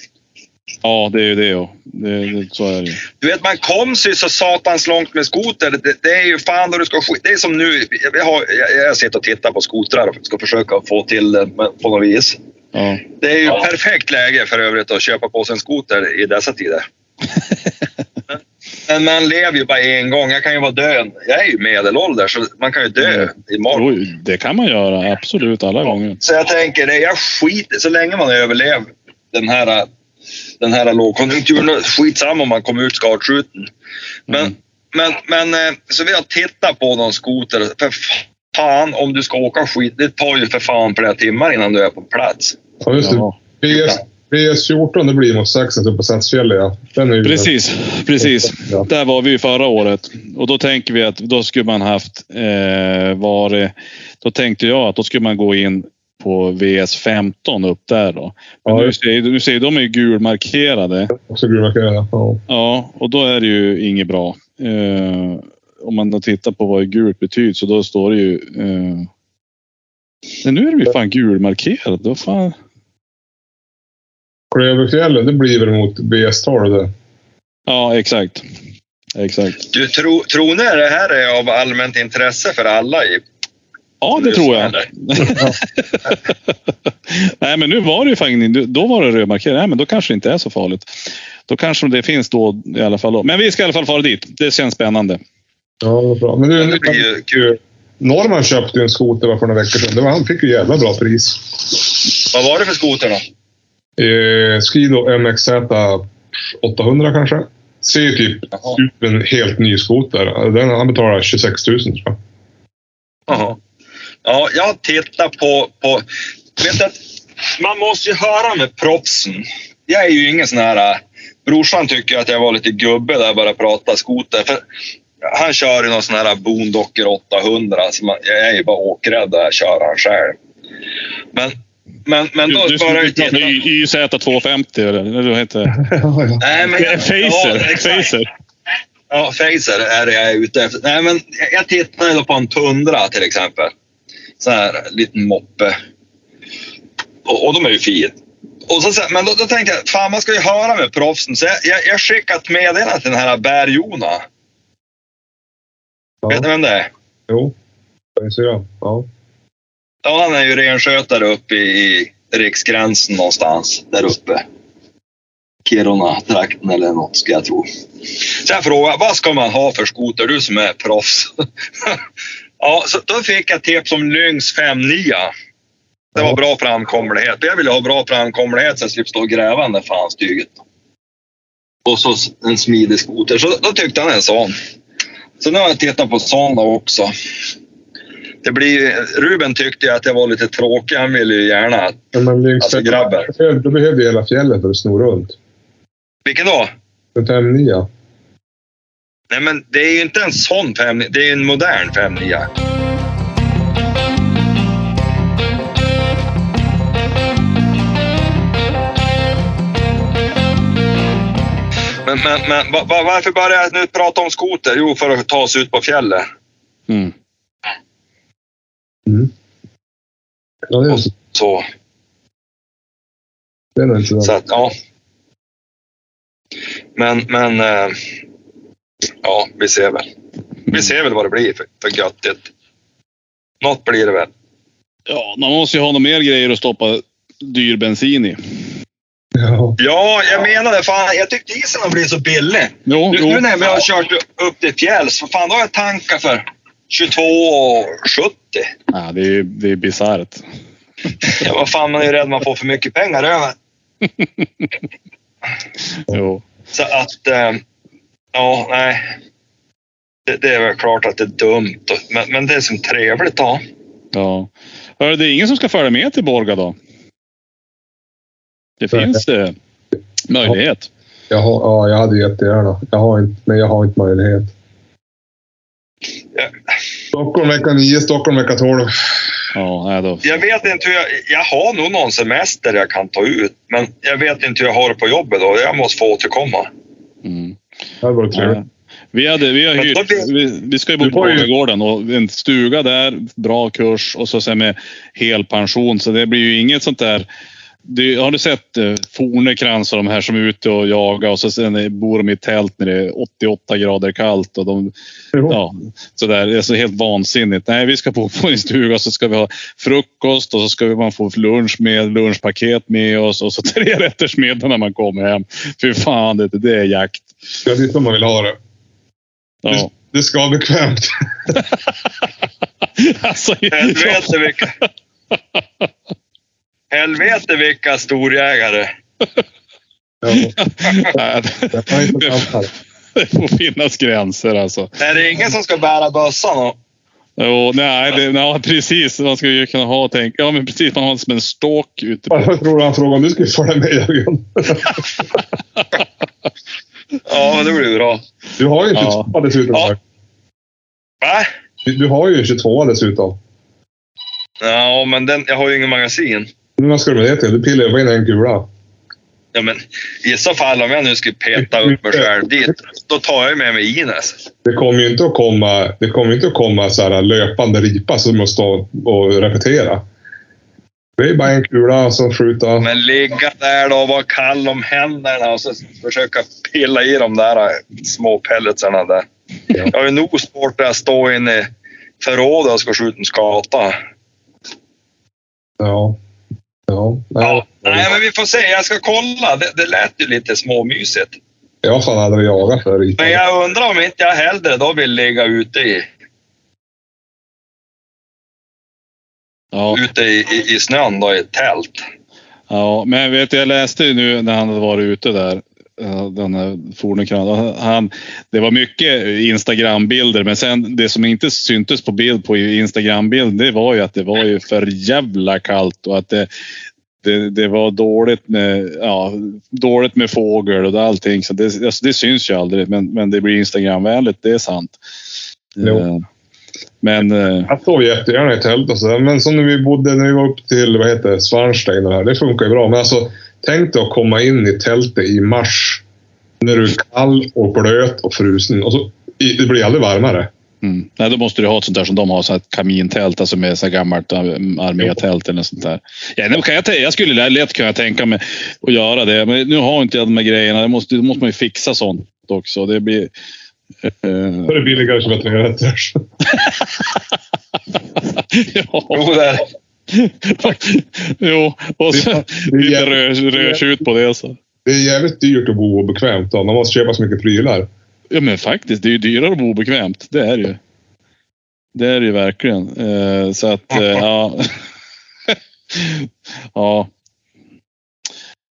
Ja, det är ju det. Ja. det, det så är det. Du vet, man kom sig så satans långt med skoter. Det, det är ju fan då du ska skit. Det är som nu. Jag, har, jag, jag sitter och tittar på skotrar och ska försöka få till det med- på något vis. Ja. Det är ju perfekt läge för övrigt att köpa på sig en skoter i dessa tider. Men man lever ju bara en gång. Jag kan ju vara död. Jag är ju medelålder så man kan ju dö imorgon. Jo, det kan man göra. Absolut, alla gånger. Så jag tänker, det, jag skiter så länge man överlever den här, den här lågkonjunkturen. Skitsamma om man kommer ut skadskjuten. Men, Mm. men, men eh, så vi har tittat på någon skoter. För fan, om du ska åka skit, det tar ju för fan flera timmar innan du är på plats. ja just det. Ja. VS, VS14 det blir mot Saxnäs uppe på Satsfjället ja. Är ju Precis, precis. Ja. Där var vi förra året och då tänker vi att då skulle man haft eh, varit. Då tänkte jag att då skulle man gå in på VS15 upp där då. Men Ja, nu, ser, nu ser de är ju gulmarkerade. också gulmarkerade. Ja. Ja, och då är det ju inget bra. Eh, om man då tittar på vad gult betyder så då står det ju. Eh, men nu är det ju fan gulmarkerat. Då fan. Klöverfjället det blir väl mot VS12 det. Ja, exakt. Exakt. Du, tro, tror ni det här är av allmänt intresse för alla i, Ja, det tror jag. Nej, men nu var det ju faktiskt Då var det rödmarkerat. Nej, men då kanske det inte är så farligt. Då kanske det finns då i alla fall. Men vi ska i alla fall fara dit. Det känns spännande. Ja, vad bra. Men du, Det blir ju kul. Norman köpte ju en skoter för några veckor sedan. Det var, han fick ju jävla bra pris. Vad var det för skoter då? Eh, Skido MXZ 800 kanske. Ser ju typ Jaha. ut som en helt ny skoter. Den, han betalar 26 000 tror jag. Jaha. Ja, jag tittar på... på vet att man måste ju höra med proffsen. Jag är ju ingen sån här... äh, Brorsan tycker att jag var lite gubbe där jag bara pratade skoter. För han kör ju någon sån här Boondocker 800. Så man, jag är ju bara åkrädd där jag kör han själv. Men, men, men då Du, jag du ju pratar titta. YZ 250 eller, eller vad heter det? Nej, men, Facer. Ja. Facer. Ja, Facer är det jag är ute efter. Nej, men jag- jag tittar ju på en Tundra till exempel. Så här liten moppe. Och, och de är ju fin. Och så, men då, då tänkte jag, fan man ska ju höra med proffsen. Så jag, jag, jag skickade ett meddelande till den här Bär-Jona. Vet ni Ja, vem det är? jo. Det ser jag. Ja. Ja, han är ju renskötare uppe i, i riksgränsen någonstans där uppe. Kiruna-trakten eller något ska jag tro. Så jag frågade, vad ska man ha för skoter? Du som är proffs. ja, så då fick jag tips om Lynx 59. Det var bra framkomlighet. Jag ville ha bra framkomlighet så jag slipper stå och gräva den där fan styget. Och så en smidig skoter. Så då tyckte han en sån. Så nu har jag tittat på sådana också. Det blir, Ruben tyckte ju att jag var lite tråkig. Han ville ju gärna... att- Ja, men Alltså, grabbar. Du behövde hela fjället för att sno runt. Vilken då? En 59. Nej, men det är ju inte en sån 59. Det är ju en modern 59. Men, men, men va- va- varför börjar jag nu prata om skoter? Jo, för att ta oss ut på fjället. Mm. Mm. Ja, det är, Så, det är inte så att, ja. Men, men... eh, Ja, vi ser väl. Vi ser väl vad det blir för, för göttigt. Något blir det väl. Ja, man måste ju ha några mer grejer att stoppa dyr bensin i. Ja. Ja, jag menar det. Fan, jag tyckte isen har blivit så billig. Jo, Nu, jo. nu när jag har kört upp till fjälls, för fan då har jag tankat för 22,70. Ja, det är, det är bisarrt. Ja, vad fan, man är ju rädd man får för mycket pengar över. Jo. Så att, eh, ja, nej. Det, det är väl klart att det är dumt, men, men det är som trevligt då. Ja. Hörru, det är ingen som ska följa med till Borga då? Det finns det möjlighet. Jag, har, ja, jag hade jättegärna. Jag har inte, men jag har inte möjlighet. Ja. Stockholm vecka 9, Stockholm vecka 12. Ja, då. Jag vet inte hur jag... Jag har nog någon semester jag kan ta ut, men jag vet inte hur jag har det på jobbet då. Jag måste få återkomma. Mm. Det hade varit trevligt. Vi, hade, vi har hyrt, vi, vi ska ju bo på Borgagården och en stuga där, bra kurs och så sen med hel pension. Så det blir ju inget sånt där. Det, har du sett eh, Fornekrans och de här som är ute och jagar och så sen bor de i tält när det är 88 grader kallt och de Jo. Ja, så där, det är så helt vansinnigt. Nej, vi ska bo på en stuga och så ska vi ha frukost och så ska man få lunch med lunchpaket med oss och så tre rätters middag när man kommer hem. Fy fan, det, det är jakt. Ja, det är så man vill ha det. Ja. Det ska vara bekvämt. Alltså, Helvete vilka... Helvete vilka storjägare. Ja, Nej, det får finnas gränser alltså. Är det ingen som ska bära bössan? Jo, nej, det, ja, precis. Man skulle ju kunna ha tänkt. Ja, men precis. Man har som en ståk ute på. Jag tror han frågade om du skulle följa med Jörgen. Ja, det blir bra. Du har ju en Ja. 22 dessutom. Ja. Va? Du- Du har ju en 22 dessutom. Ja, men den, jag har ju ingen magasin. Vad ska du med det till? Du pillar ju in en kula. Ja, men i så fall om jag nu skulle peta upp mig själv dit, då tar jag med mig Ines. Det kommer ju inte att komma, det kommer inte att komma så här löpande ripa som måste stå och repetera. Det är bara en kula som skjuter. Men ligga där då och vara kall om händerna och så försöka pilla i de där små pelletsarna där. Ja. Jag har ju nog svårt att stå inne förrådet och ska skjuta en skata. Ja. Ja. Ja. Nej, men vi får se. Jag ska kolla. Det, det lät ju lite småmysigt. Jag har fan aldrig jagat förut. Men jag undrar om inte jag hellre då vill ligga ute i, Ja, ute i, i, i snön då, i ett tält. ja, men vet du, jag läste ju nu när han hade varit ute där. eh, Den här Fornekrans. Han, det var mycket Instagram-bilder, men sen det som inte syntes på bild på Instagram-bild, det var ju att det var ju för jävla kallt och att det, det, det var dåligt med, ja, dåligt med fågel och allting. Så det, alltså det syns ju aldrig, men, men det blir Instagram-vänligt, det är sant. Jo. Eh, Men eh, Jag sov jättegärna i tält och sådär. Men som när vi bodde, när vi var upp till, vad heter det, Svarnstein och det här. Det funkar ju bra. Men alltså, tänk dig att komma in i tältet i mars. När du är kall och blöt och frusen. Och så, det blir aldrig varmare. Mm. Nej, då måste du ha ett sånt där som de har, så här kamintält, alltså med så här gammalt äh, armétält eller sånt där. Ja, nu kan jag, jag skulle lätt kunna tänka mig att göra det, men nu har inte jag de här grejerna. Det måste, då måste man ju fixa sånt också. Det blir... eh, Då är det billigare att köpa tre rätters. ja, Jo, där. jo, och så Det- det är lite rödtjut på det. Så. Det är jävligt dyrt att bo obekvämt då. Man måste köpa så mycket prylar. Ja, men faktiskt, det är ju dyrare bo obekvämt. Det är det ju. Det är det ju verkligen. Eh, så att, eh, ja. ja.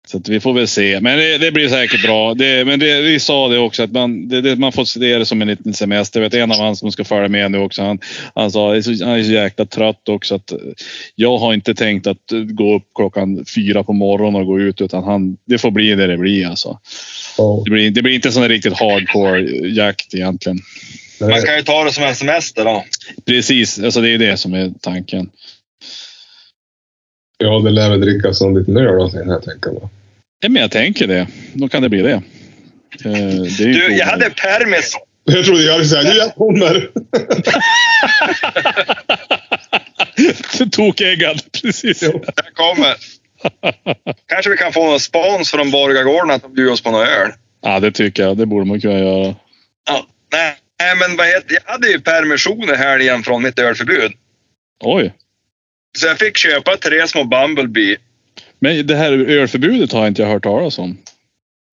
Så att vi får väl se. Men det, det blir säkert bra. Det, men det, vi sa det också att man, man får se det som en liten semester. Jag vet en av hans som ska följa med nu också. Han, han sa han är så jäkla trött också. Att jag har inte tänkt att gå upp klockan fyra på morgonen och gå ut utan han, det får bli det det blir alltså. Det blir, det blir inte en sån riktigt hardcore jakt egentligen. Man kan ju ta det som en semester då. Precis, alltså det är det som är tanken. Ja, det lär väl drickas någon liten öl då, kan jag tänka mig. Ja, men jag tänker det. Då kan det bli det. Eh, det är Du, jag hade permis. Jag trodde jag hade sagt nu jag kommer. Tokäggad, precis. Jo. Jag kommer. Kanske vi kan få någon spons från Borgagården att de bjuder oss på någon öl. Ja, det tycker jag. Det borde man kunna göra. Ja. Nej, nej, men vad heter Jag hade ju permission i helgen från mitt ölförbud. Oj. Så jag fick köpa tre små Bumblebee. Men det här ölförbudet har inte jag hört talas om.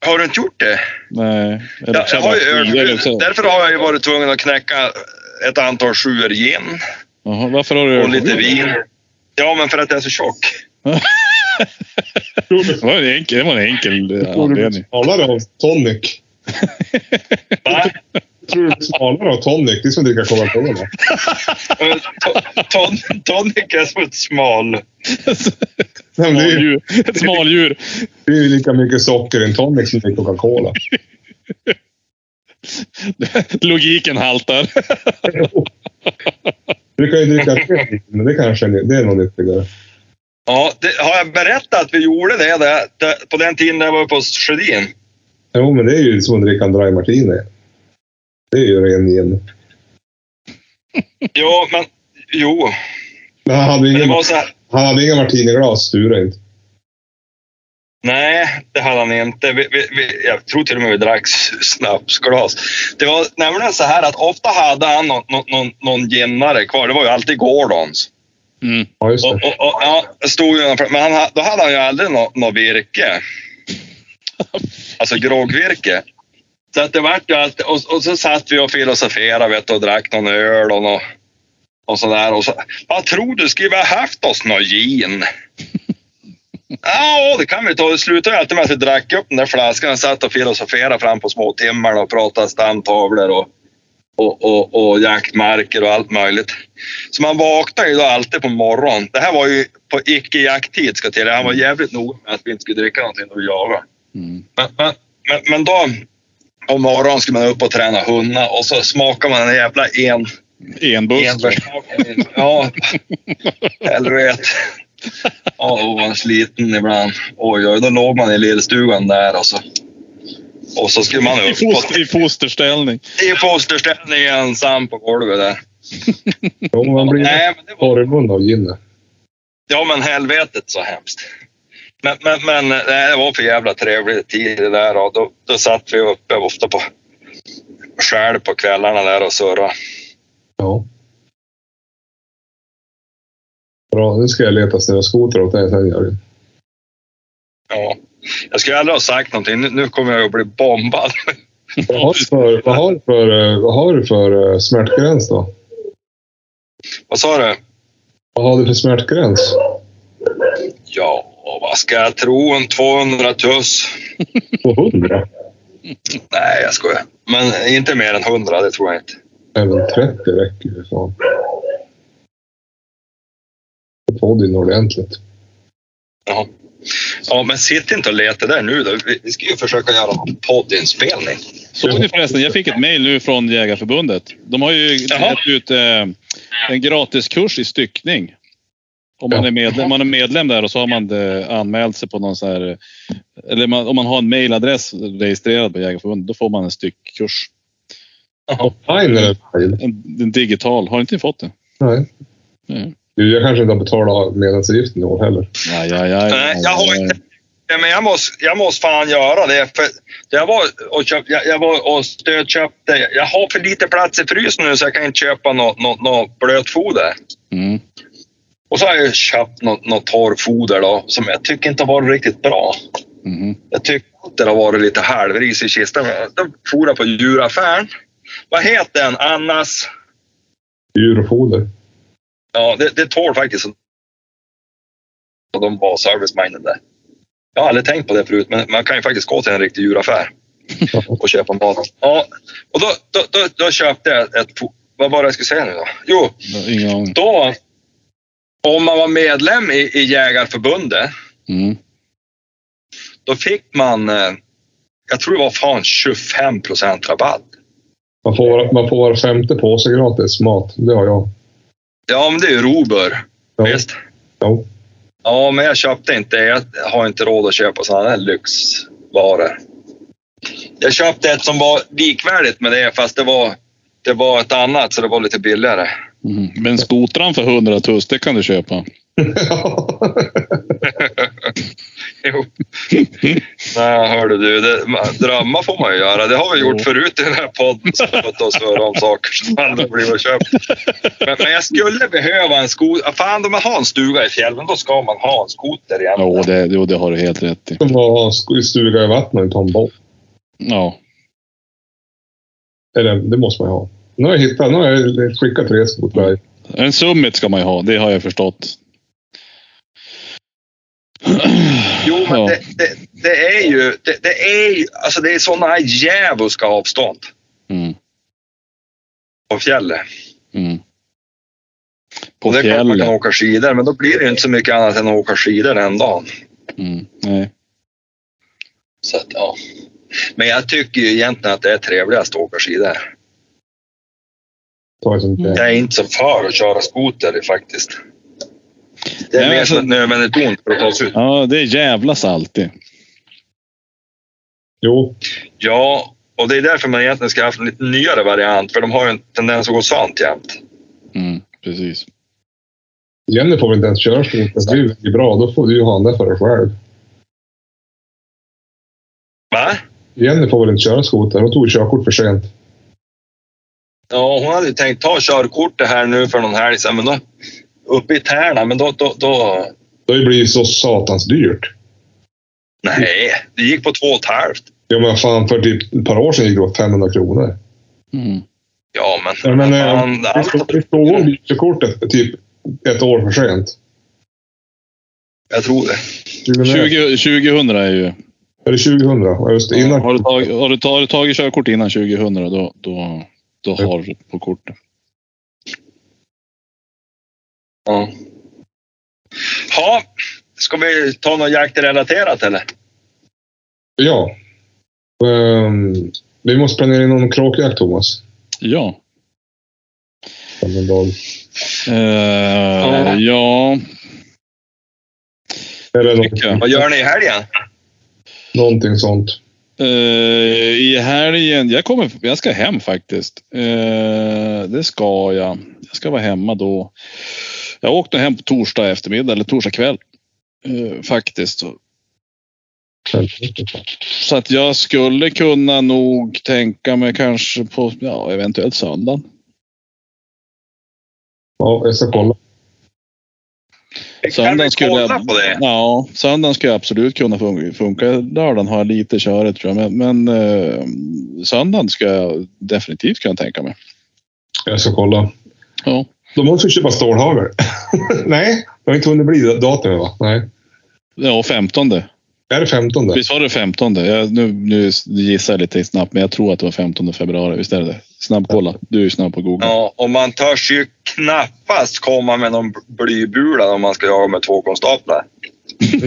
Har du inte gjort det? Nej. Jag, jag har ju ölförbud. Därför har jag ju varit tvungen att knäcka ett antal sjuor gin Jaha, varför har du och lite ölförbud? vin. Ja, men för att jag är så tjock. Det var en enkel, det var en enkel eh, anledning. smalare av tonic? Va? Tror du blir smalare av tonic? Det är som att dricka Coca-Cola. Eh, to- ton- Tonic är som ett smal. Det Smådjur. Ett smaldjur. det är ju lika mycket socker i en tonic som i Coca-Cola. Logiken haltar. Du kan ju dricka te, men det kanske är, det är nog nyttigare. Ja, det, har jag berättat att vi gjorde det, det, det på den tiden jag var på Sjödin? Jo, men det är ju som att dricka en dry martini. Det är ju ren gin. Jo, men jo. Men han hade här. han hade inga martiniglas, Sture inte. Nej, det hade han inte. Vi, vi, vi, jag tror till och med vi drack snapsglas. Det var nämligen så här att ofta hade han någon, någon, någon, någon kvar. Det var ju alltid Gordons. Mm. Ja, just Och, det. och, och, ja, det stod ju, men han, ha- då hade han ju aldrig något nå virke. Alltså groggvirke. Så att det vart ju alltid, och, och så satt vi och filosoferade vet, och drack någon öl och, nå, och sådär. Och så, vad tror du, skulle vi ha haft oss någon gin? Ja, det kan vi ta. Det slutade ju alltid med att vi drack upp den där flaskan och satt och filosoferade fram på små timmarna och pratade stamtavlor och, och, och, och jaktmarker och allt möjligt. Så man vaknar ju då alltid på morgonen. Det här var ju på icke-jakttid ska jag till. Han var jävligt noga med att vi inte skulle dricka någonting när vi jagade. Mm. Men, men, men, men då på morgonen skulle man upp och träna hundar och så smakar man en jävla en, Enbust. enbärssmaken. Ja, helvete. Ja, och var sliten ibland. Oj, oj, då låg man i lillstugan där och så, och så skulle man I, upp foster, I fosterställning. i fosterställning ensam på golvet där. Jo, men man blir Nej, men det var torrmun av gin. Ja, men helvetet så hemskt. Men, men, men nej, det var för jävla trevlig tid det där och då, då satt vi uppe ofta på själv på kvällarna där och surrade. Ja. Bra, nu ska jag leta snöskoter åt dig sen Jörgen. Ja. Jag skulle aldrig ha sagt någonting. Nu, kommer jag att bli bombad. Vad har du för, vad har du för, eh, vad har du för eh, smärtgräns då? Vad sa du? Vad har du för smärtgräns? Ja, vad ska jag tro? En 200 tuss? 200? Nej, jag skojar. Men inte mer än 100, det tror jag inte. Även 30 räcker ju fan. Då får du ordentligt. Ja. Ja, men sitt inte och leta där nu då. Vi- ska ju försöka göra en poddinspelning. Såg ni förresten, jag fick ett mejl nu från Jägarförbundet. De har ju Jaha. gett ut eh, en gratiskurs i styckning. Om man är medlem, man är medlem där och så har man eh, anmält sig på någon så här... Eller man, om man har en mailadress registrerad på Jägarförbundet, då får man en styckkurs. Mail? En, en digital. Har inte ni fått det? Nej. Nej. Du, Jag kanske inte har betalat medlemsavgiften i år heller. Ja, ja, ja, Nej, jag har inte. Ja, men jag måste, jag måste fan göra det. För jag var och, köp, jag, jag var och stödköpte. Jag har för lite plats i frysen nu så jag kan inte köpa något nå, nå blötfoder. Mm. Och så har jag köpt något, något torrfoder då, som jag tycker inte har varit riktigt bra. Mhm. Jag tycker att det har varit lite halvris i kistan. Då for jag på djuraffären. Vad heter den? Annas? Djur och foder. Ja, det, det tål faktiskt. Och de var service-minded. Jag har aldrig tänkt på det förut, men man kan ju faktiskt gå till en riktig djuraffär och köpa mat. Ja, och då, då, då, då köpte jag ett... Vad var det jag skulle säga nu då? Jo, då... Om man var medlem i, i Jägarförbundet, Mm. då fick man... eh, Jag tror det var fan 25 procent rabatt. Man får, man får var femte påse gratis mat. Det har jag. Ja, men det är ju Robur. Ja. Visst? Ja. Ja, men jag köpte inte. Jag har inte råd att köpa sådana här lyxvaror. Jag köpte ett som var likvärdigt med det, fast det var, det var ett annat, så det var lite billigare. Mm. Men skotran för 100 tuss, det kan du köpa. Jo. Nej, hörde du. Det, drömmar får man ju göra. Det har vi gjort Jo. förut i den här podden. Spött oss för om saker som aldrig blivit köpt. Men, men jag skulle behöva en skoter. Fan, om man har en stuga i fjällen, då ska man ha en skoter igen. Jo, det, jo, det har du helt rätt i. Som har sk- stuga i vattnet och inte ha en båt. Ja. Eller det måste man ju ha. Nu har jag hittat, nu har jag skickat tre skotrar. En summit ska man ju ha, det har jag förstått. Jo, men det, det, det är ju... Det, det är ju... Alltså det är sådana här djävulska avstånd Mm. på fjället. Mm. På Och det är klart man kan fjället. åka skidor, men då blir det ju inte så mycket annat än att åka skidor den dagen. Mm. Nej. Så att, ja. Men jag tycker ju egentligen att det är trevligast att åka skidor. Jag är inte så för att köra skoter faktiskt. Det är Nej, mer alltså- som ett nödvändigt ont för att ta sig ut. Ja, det jävlas alltid. Jo, Ja, och det är därför man egentligen ska ha haft en lite nyare variant, för de har ju en tendens att gå svant jämt. Mm. Precis. Jenny får väl inte ens köra skoter. Det är bra, då får du ju ha den där för dig själv. Va? Jenny får väl inte köra skoter. Hon tog körkort för sent. Ja, hon hade ju tänkt ta körkortet här nu för någon helg sedan, men då uppe i Tärna, men då, då, då... Det har ju blivit så satans dyrt. Nej, det gick på två och ett halvt. Ja men fan, för typ ett par år sedan gick det åt 500 kronor. Mm. Ja, men... Ja, men eh, fan, stod- vi stod hon körkortet typ ett år för sent. jag tror det. 20, 2000 är ju... Eller 2000. Ja, just det. Innan. Har du tagit, har du tagit, har du tagit körkort innan 2000 då, då, då har du på kortet. Ja. Ha, ska vi ta något jaktrelaterat eller? Ja. Ehm, vi måste planera in någon kråkjakt, Thomas. Ja. Dag. Eh, ja. Eller Vad gör ni i helgen? någonting sånt. Eh, I helgen, jag, kommer, jag ska hem faktiskt. Eh, det ska jag. Jag ska vara hemma då. Jag åkte hem på torsdag eftermiddag eller torsdag kväll. Eh, faktiskt. Så- att jag skulle kunna nog tänka mig kanske på, ja eventuellt söndag. Ja, jag ska kolla. Söndagen skulle, det? Ja, söndagen skulle absolut kunna funka. Lördagen har jag lite körigt tror jag, men, men eh, söndagen ska jag definitivt kunna tänka mig. Jag ska kolla. Ja. Då måste vi köpa stålhagel. Nej, det har inte hunnit bli datumet va? Nej. Ja, 15. Är det 15? Visst var det 15? Jag, nu, nu gissar jag lite snabbt, men jag tror att det var 15 februari. Visst är det det? Snabbkolla. Du är ju snabb på Google. Ja, och man törs ju knappast komma med någon blybula om man ska jaga med två konstaplar.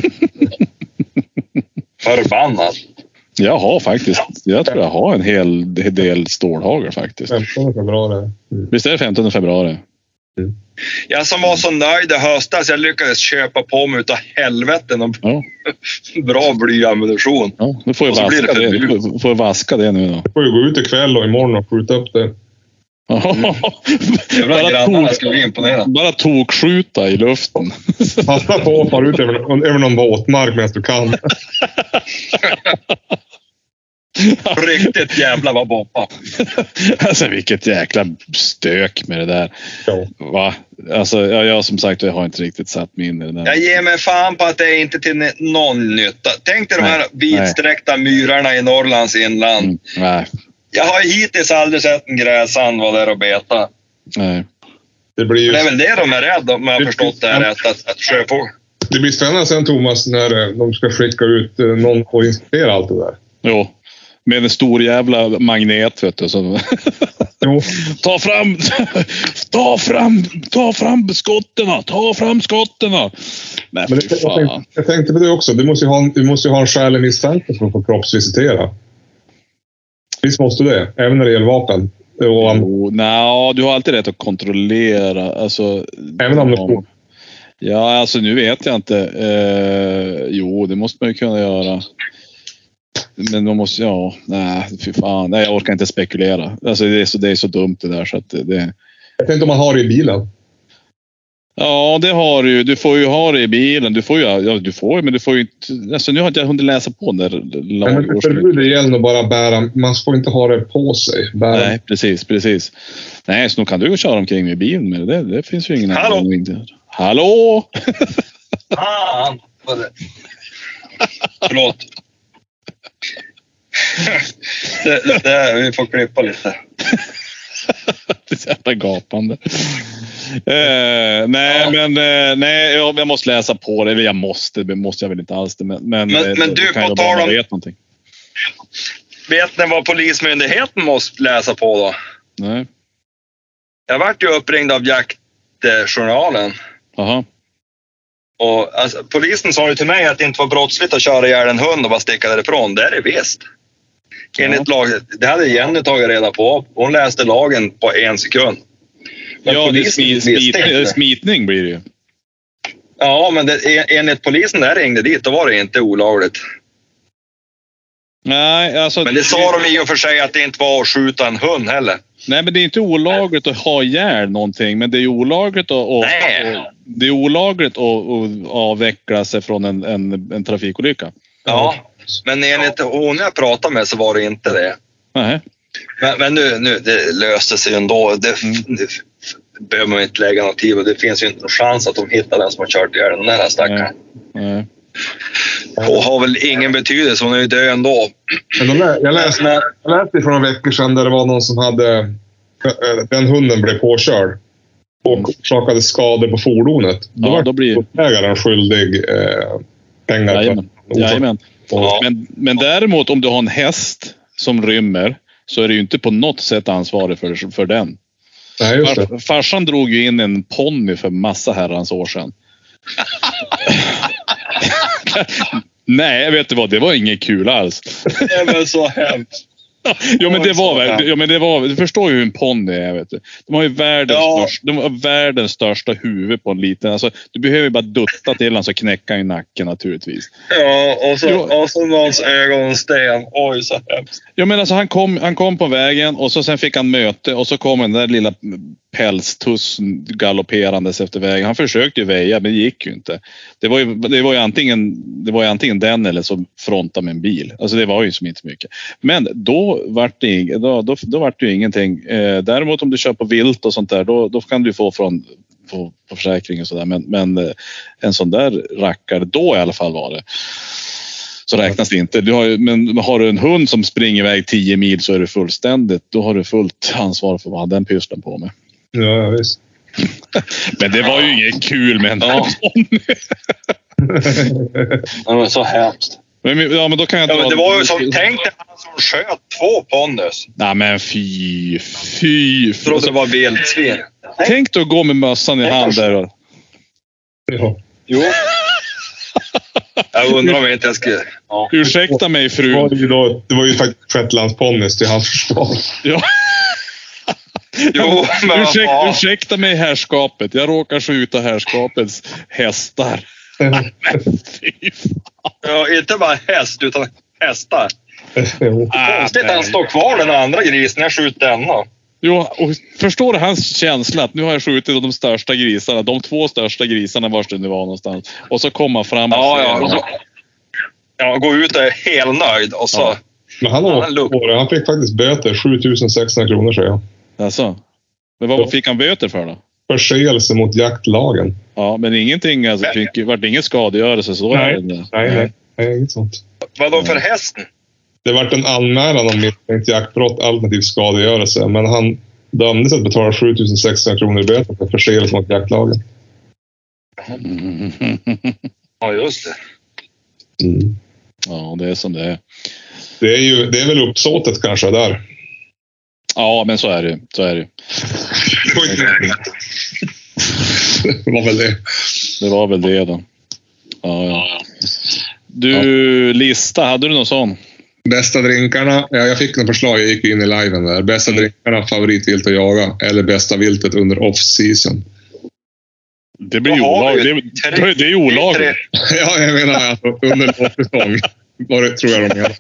Förbannat. Jag har faktiskt, jag tror jag har en hel del stålhagel faktiskt. 15 februari. Mm. Visst är det 15 februari? Jag som var så nöjd i höstas, jag lyckades köpa på mig utav helvete någon Ja. bra blyammunition. ja. Nu får jag blir det vaska det, förbud. får- jag vaska det nu då. Jag får ju gå ut ikväll och imorgon och skjuta upp det. Jävlar, bara, grannarna tok, ska bli imponerade. bara tokskjuta i luften. Passa på att fara ut över, över någon våtmark medan du kan. Riktigt jävla vad boppa. Alltså vilket jäkla stök med det där. Ja. Va? Alltså, jag, jag som sagt jag har inte riktigt satt mig in i det där. Jag ger mig fan på att det är inte till någon nytta. Tänk dig de här Nej, vidsträckta myrarna i Norrlands inland. Mm, nej, Jag har hittills aldrig sett en gräsand vara där och beta. nej. Det blir ju Det är väl det de är rädda om jag har förstått det här rätt. Att, att sjöfågel... det blir spännande sen Thomas när eh, de ska skicka ut eh, någon och inspektera allt det där. Jo. Med en stor jävla magnet vet du. Jo, ta fram, ta fram, ta fram skotten, ta fram skotten. Men men det, jag, tänkte, jag tänkte på det också. Du måste ju ha en, du måste ha en skälig misstanke för att få kroppsvisitera. Visst måste du det? Även när det gäller vapen. Och, Jo, nja, du har alltid rätt att kontrollera. Alltså, Även om får- Ja, alltså nu vet jag inte. Eh, jo, det måste man ju kunna göra. Men man måste, ja, nej, fy fan. Nej, jag orkar inte spekulera. Alltså det är så, det är så dumt det där så att det, det jag tänkte om man har det i bilen. Ja, det har du ju. Du får ju ha det i bilen. Du får ju, ja, du får ju, men du får ju inte... Alltså nu har inte jag hunnit läsa på den där Men lagen. förbudet gäller nog bara bära. Man får inte ha det på sig. Bära. Nej, precis, precis. Nej, så nog kan du ju köra omkring med bilen med det. Det finns ju ingen Hallå? anledning till. Hallå! Fan! vad det- Förlåt. Det, det, vi får klippa lite. Det är så jävla gapande. Eh, nej, Ja. men eh, nej, jag, jag måste läsa på det. Eller jag måste, det måste jag väl inte alls det. Men, men, Men- eh, men du, på tal om- vet någonting. Vet ni vad Polismyndigheten måste läsa på då? Nej. Jag vart ju uppringd av jaktjournalen. Jaha. Och, alltså, polisen sa ju till mig att det inte var brottsligt att köra ihjäl en hund och bara sticka därifrån. Det är det visst. Enligt lag, det hade Jenny tagit reda på. Hon läste lagen på en sekund. Men Ja, det är smi, inte. smitning blir det ju. Ja, men det, en- enligt polisen där ringde dit, då var det inte olagligt. Nej, alltså. Men det sa de i och för sig att det inte var att skjuta en hund heller. Nej, men det är inte olagligt att ha ihjäl någonting, men det är olagligt att, Nej. att det är olagligt att, att avveckla sig från en, en, en trafikolycka. Ja, men enligt hon jag pratade med så var det inte det. Nej. Men, men nu, nu, det löste sig ändå. Det, Mm. det behöver man inte lägga något tid och det finns ju inte någon chans att de hittar den som har kört ihjäl den där stackaren. Nej. Och har väl ingen betydelse, hon är ju död ändå. Jag, läste, jag läste för några veckor sedan där det var någon som hade... Den hunden blev påkörd och orsakade skador på fordonet. Då Ja, var då blir- ägaren skyldig eh, pengar. för- Jajamän. Jajamän. Ja. Men, men däremot om du har en häst som rymmer så är du ju inte på något sätt ansvarig för, för den. Nej, just det. Far, farsan drog ju in en ponny för massa herrans år sedan. Nej, vet du vad? Det var inget kul alls. det är väl så hemskt. Jo men det var Ja. väl, ja, men det var, du förstår ju hur en ponny är. Vet du. De har ju världens, Ja. största, de har världens största huvud på en liten. Alltså, du behöver ju bara dutta till honom så knäcker han i nacken naturligtvis. Ja, och så, Jo. och så någons ögonsten. Oj, så hemskt. Ja, men alltså, han, kom, han kom på vägen och så sen fick han möte och så kom den där lilla pälstuss galopperandes efter vägen. Han försökte ju väja men det gick ju inte. Det var ju, det var ju, antingen, det var ju antingen den eller så fronta med en bil. Alltså det var ju som inte mycket. Men då vart det, då, då, då vart det ju ingenting. Eh, däremot om du kör på vilt och sånt där då, då kan du få från på, på försäkring och sådär. Men, men eh, en sån där rackare, då i alla fall var det. Så räknas det inte. Du har, men har du en hund som springer iväg 10 mil så är det fullständigt. Då har du fullt ansvar för vad den pysslar på med. Ja, visst. Men det var ju inget kul med en Ja. Ponny. Det var så hemskt. Men, ja, men då kan jag Ja, dra- men det var ju som, tänk dig han som sköt två ponnys. Nej men fy, fy. fy. Trodde det var vildsvin. Tänk dig att gå med mössan i hand där. och- Ja. Jo. Jag undrar om jag inte jag skulle... Ja. Ursäkta mig Det, fru. var ju då, det var ju faktiskt shetlandsponnys till hans försvar. Ja. Jo, men Ursäk, ursäkta mig herrskapet. Jag råkar skjuta herrskapets hästar. Fy fan. Ja, inte bara häst, utan hästar. Jo. Konstigt att han står kvar den andra grisen. Jag skjuter denna. Jo, och förstår du hans känsla att nu har jag skjutit de största grisarna, de två största grisarna vars det nu var någonstans. Och så kommer han fram och Ja, ja. Och så, ja, gå ut och är helnöjd och så... Ja. Men han, Han har lugg. åkt på det. han fick faktiskt böter. 7600 kronor säger jag. Alltså. Men vad fick han böter för då? Förseelse mot jaktlagen. Ja, men ingenting, alltså, fick, vart det ingen skadegörelse så Nej. Nej, nej. nej inget sånt. Vadå för hästen? Det vart en anmälan om misstänkt jaktbrott alternativt skadegörelse. Men han dömdes att betala 7600 kronor i böter för förseelse mot jaktlagen. Ja, just det. Mm. Ja, det är som det är. Det, är ju, det är väl uppsåtet kanske där. Ja, men så är det. Så är det. Det var väl det. Det var väl det då. Ja, ja. Du, lista, hade du någon sån? Bästa drinkarna. Ja, jag fick några förslag. Jag gick in i liven där. Bästa drinkarna, favoritvilt att jaga. Eller bästa viltet under off-season. Det blir ju olagligt. Det, det är olagligt. Ja, jag menar alltså under lovsäsong. Var det tror jag de menar.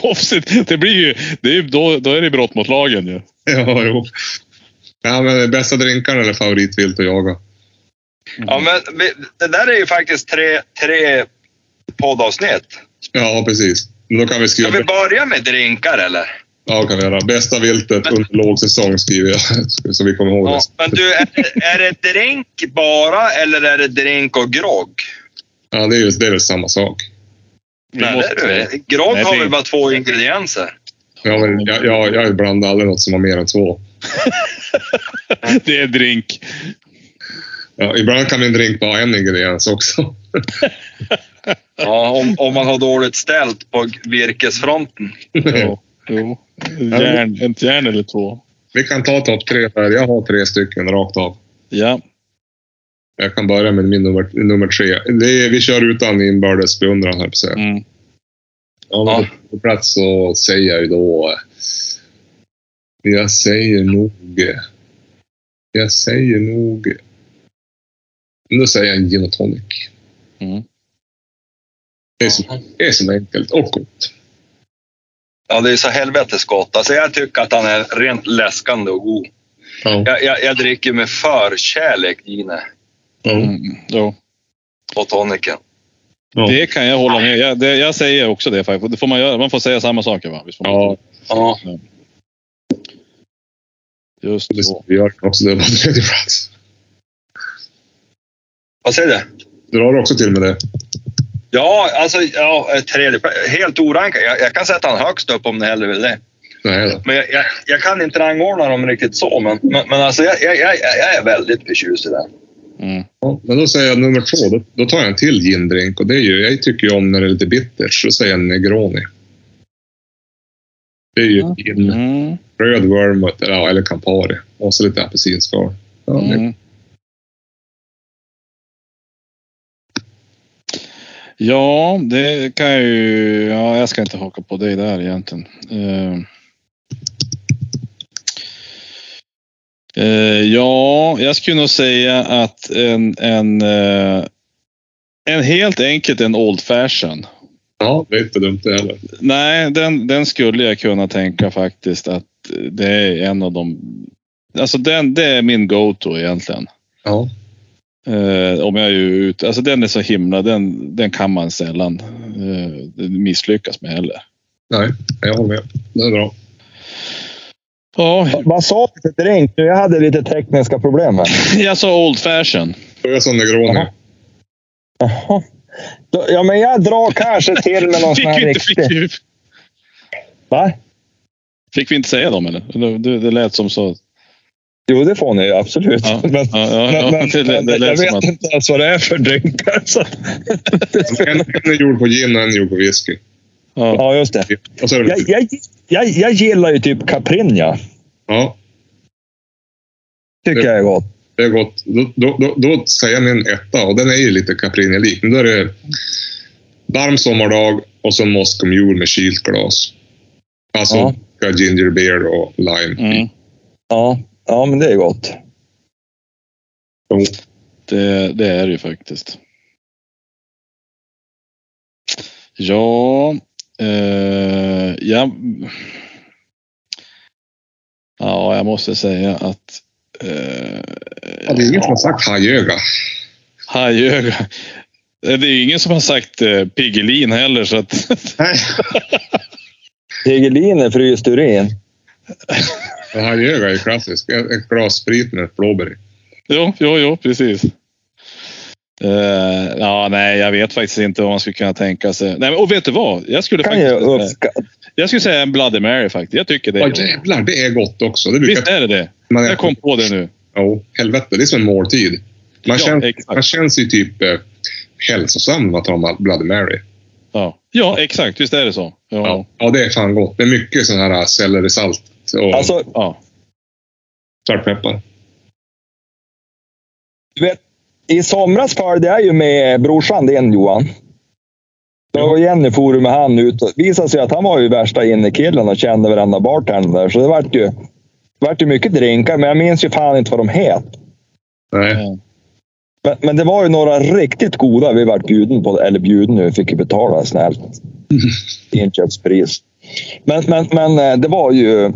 Offset, det blir ju, det är, ju- då, då är det brott mot lagen ju. Ja, jo. Ja, men bästa drinkarna eller favoritvilt att jaga. Ja, men det där är ju faktiskt tre, tre poddavsnitt. Ja, precis. Men då kan vi Ska skriva... vi börja med drinkar eller? Ja, kan vi göra. Bästa viltet under lågsäsong skriver jag. Så vi kommer ihåg Ja, det. men du, är, det- är det drink bara eller är det drink och grogg? Ja, det är, ju, det är väl samma sak. Vi Nej, måste, det är det. Nej, har väl bara två ingredienser? Ja, men jag, jag, jag blandar aldrig något som har mer än två. det är drink. Ja, ibland kan en drink bara ha en ingrediens också. Ja, om, om man har dåligt ställt på virkesfronten. Jo, jo. Järn, ett järn eller två. Vi kan ta topp tre där. Jag har tre stycken rakt av. Ja. Jag kan börja med min nummer, nummer tre. Det är, vi kör utan inbördes beundran, att säga. Mm. Ja, men Ja. På plats så säger jag ju då... Jag säger nog... Jag säger nog... Då säger jag en gin och tonic. Mm. Det är, så, det är så enkelt och gott. Ja, det är så helvetes gott. Alltså, jag tycker att han är rent läskande och god. Ja. Jag, jag, jag dricker med förkärlek gine Mm. Jo. och toniken. Ja. Det kan jag hålla med. Jag, det, jag säger också det faktiskt. Det får man, göra. man får säga samma saker va? Visst får man? Ja, Ja. Just det vi gör också det på tredje plats. Vad säger du? Drar du också till med det? Ja, alltså ja, tredje, helt orankad. Jag, jag kan sätta han högst upp om ni hellre vill det. Nej då. Men jag, jag, jag kan inte rangordna dem riktigt så. Men, men, men alltså jag, jag, jag, jag är väldigt förtjust i den. Mm. Ja, men då säger jag nummer två. Då, då tar jag en till gindrink. Och det är ju, jag tycker ju om när det är lite bittert. Så säger jag en Negroni. Det är ju gin, Mm. röd vermouth eller, eller Campari. Och så lite apelsinskal. Ja, det- Mm. Ja, det kan jag ju... Ja, jag ska inte haka på dig där egentligen. Eh. Ja, jag skulle nog säga att en, en, eh, en helt enkelt en Old Fashion. ja, det är inte dumt det heller. Nej, den, den skulle jag kunna tänka faktiskt att det är en av de... Alltså den, det är min go-to egentligen. Ja. Eh, om jag är ju ute. Alltså den är så himla, den, den kan man sällan eh, misslyckas med heller. Nej, jag håller med. Det är bra. Ja, Vad sa du för drink? Jag hade lite tekniska problem här. jag sa old fashion. Jag sa Negroni. Jaha. Ja, men jag drar kanske till med någon sån här fick, riktig... vi, Va? fick vi inte säga dem eller? Det, det, lät som så. Jo, det får ni absolut. Ja, men, ja, ja, ja. men, men, Det- det- det jag vet som att- inte ens vad det är för drinkar. Så. En, en är gjord på gin och en är gjord på whisky. Ja. ja, just det. Och så är det Jag, jag, jag, jag gillar ju typ Caprinja. Ja, Tycker jag är gott. det är gott. Då, då, då, då säger jag min etta och den är ju lite Caprini-lik. Men då är det varm sommardag och så Moscow Mule med kylt glas. Alltså Ja. ginger beer och lime. Mm. Ja, ja men det är gott. Jo. Det, det är det ju faktiskt. Ja, eh, ja, ja, jag måste säga att eh, Ja, det är ingen som har sagt hajöga. hajöga. Det är ingen som har sagt eh, Piggelin heller så att Nej. Tegelin är fryst urin. Hajöga är klassisk. Ett ett glas sprit med blåbär i. jo, jo, jo, precis. Eh, ja, nej, jag vet faktiskt inte vad man skulle kunna tänka sig. Nej, men, och vet du vad? Jag skulle Kan faktiskt säga, uppskatta. jag skulle säga en Bloody Mary faktiskt. Jag tycker det. Ja, Är, jävlar, det är gott också. Det Visst är det det? man Jag kom på det nu. Jo, helvete. Det är som en måltid. Man, Ja, känns, exakt. man känns ju typ eh, hälsosam man tar Bloody Mary. Ja, ja exakt. Visst är det så. Ja. Ja. ja, det är fan gott. Det är mycket sån här sellerisalt och Alltså, ja. svartpeppar. du vet, i somras följde jag ju med brorsan din Johan. Och Jenny for med han ut och det visade sig att han var ju värsta innekillen och kände varenda bartender där. Så det vart ju, det vart ju mycket drinkar, men jag minns ju fan inte vad de het. Nej. Ja. Men, men det var ju några riktigt goda vi vart bjuden på, eller bjuden nu, fick ju betala snällt. Inköpspris. Men, men, men eh, det var ju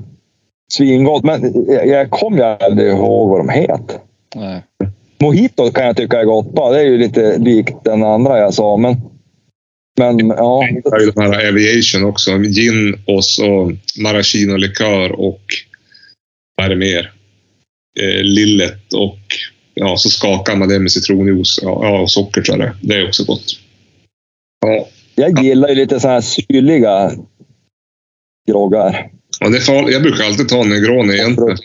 svingott. Men jag, jag kommer ju aldrig ihåg vad de het. Nej. Mojito kan jag tycka är gott. Det är ju lite likt den andra jag sa, men... Men ja, Det är ju de här Aviation också. Gin och så maraschino-likör och vad är det mer? Eh, lillet och ja, så skakar man det med citronjuice ja, ja, och socker tror jag det Det är också gott. Ja, jag gillar ju lite så här syrliga groggar. Och det är farligt. Jag brukar alltid ta Negroni egentligen.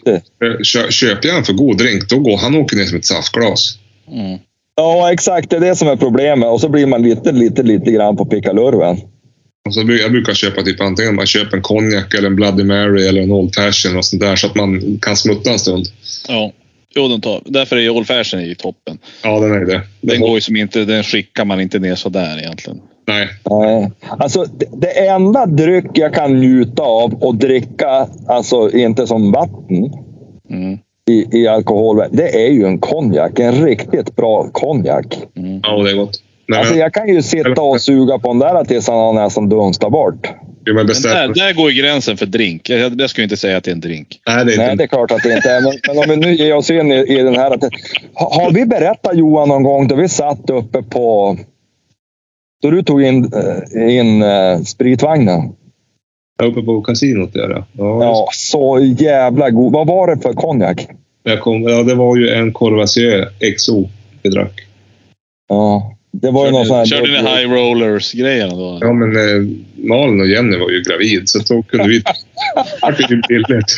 Kö- Köper jag en för god drink, då går han åker ner som ett saftglas. Mm. Ja, exakt. Det är det som är problemet. Och så blir man lite, lite, lite grann på pickalurven. Och så, jag brukar köpa typ antingen man köper en konjak eller en Bloody Mary eller en Old Fashion och sånt där så att man kan smutta en stund. Ja. Jo, den tar. Därför är Old Fashion i toppen. Ja, den är det. Den det går ju som inte, den skickar man inte ner sådär egentligen. Nej, Nej. Alltså, det, det enda dryck jag kan njuta av och dricka, alltså inte som vatten Mm. i, i alkohol, det är ju en konjak. En riktigt bra konjak. Mm. ja, det är gott. Nej, Alltså, jag kan ju sitta och suga på den där tills han har nästan dunstat bort. jo, men Men där, där går gränsen för drink. Jag, jag skulle inte säga att det är en drink. Nej, det är Nej, inte. det är klart att det inte är. Men, men om vi nu ger oss in i, i den här. Att, har, har vi berättat Johan någon gång då vi satt uppe på... Då du tog in, eh, in uh, spritvagnen. Uppe på kasinot där. Ja. Ja, Ja, så jävla god. Vad var det för konjak? Jag kom, ja, det var ju en Courvoisier XO vi drack. Ja, det var ju någon sån här... Körde ni high rollers grejerna då? Ja, men eh, Malin och Jenny var ju gravid så då kunde vi... Det ju billigt.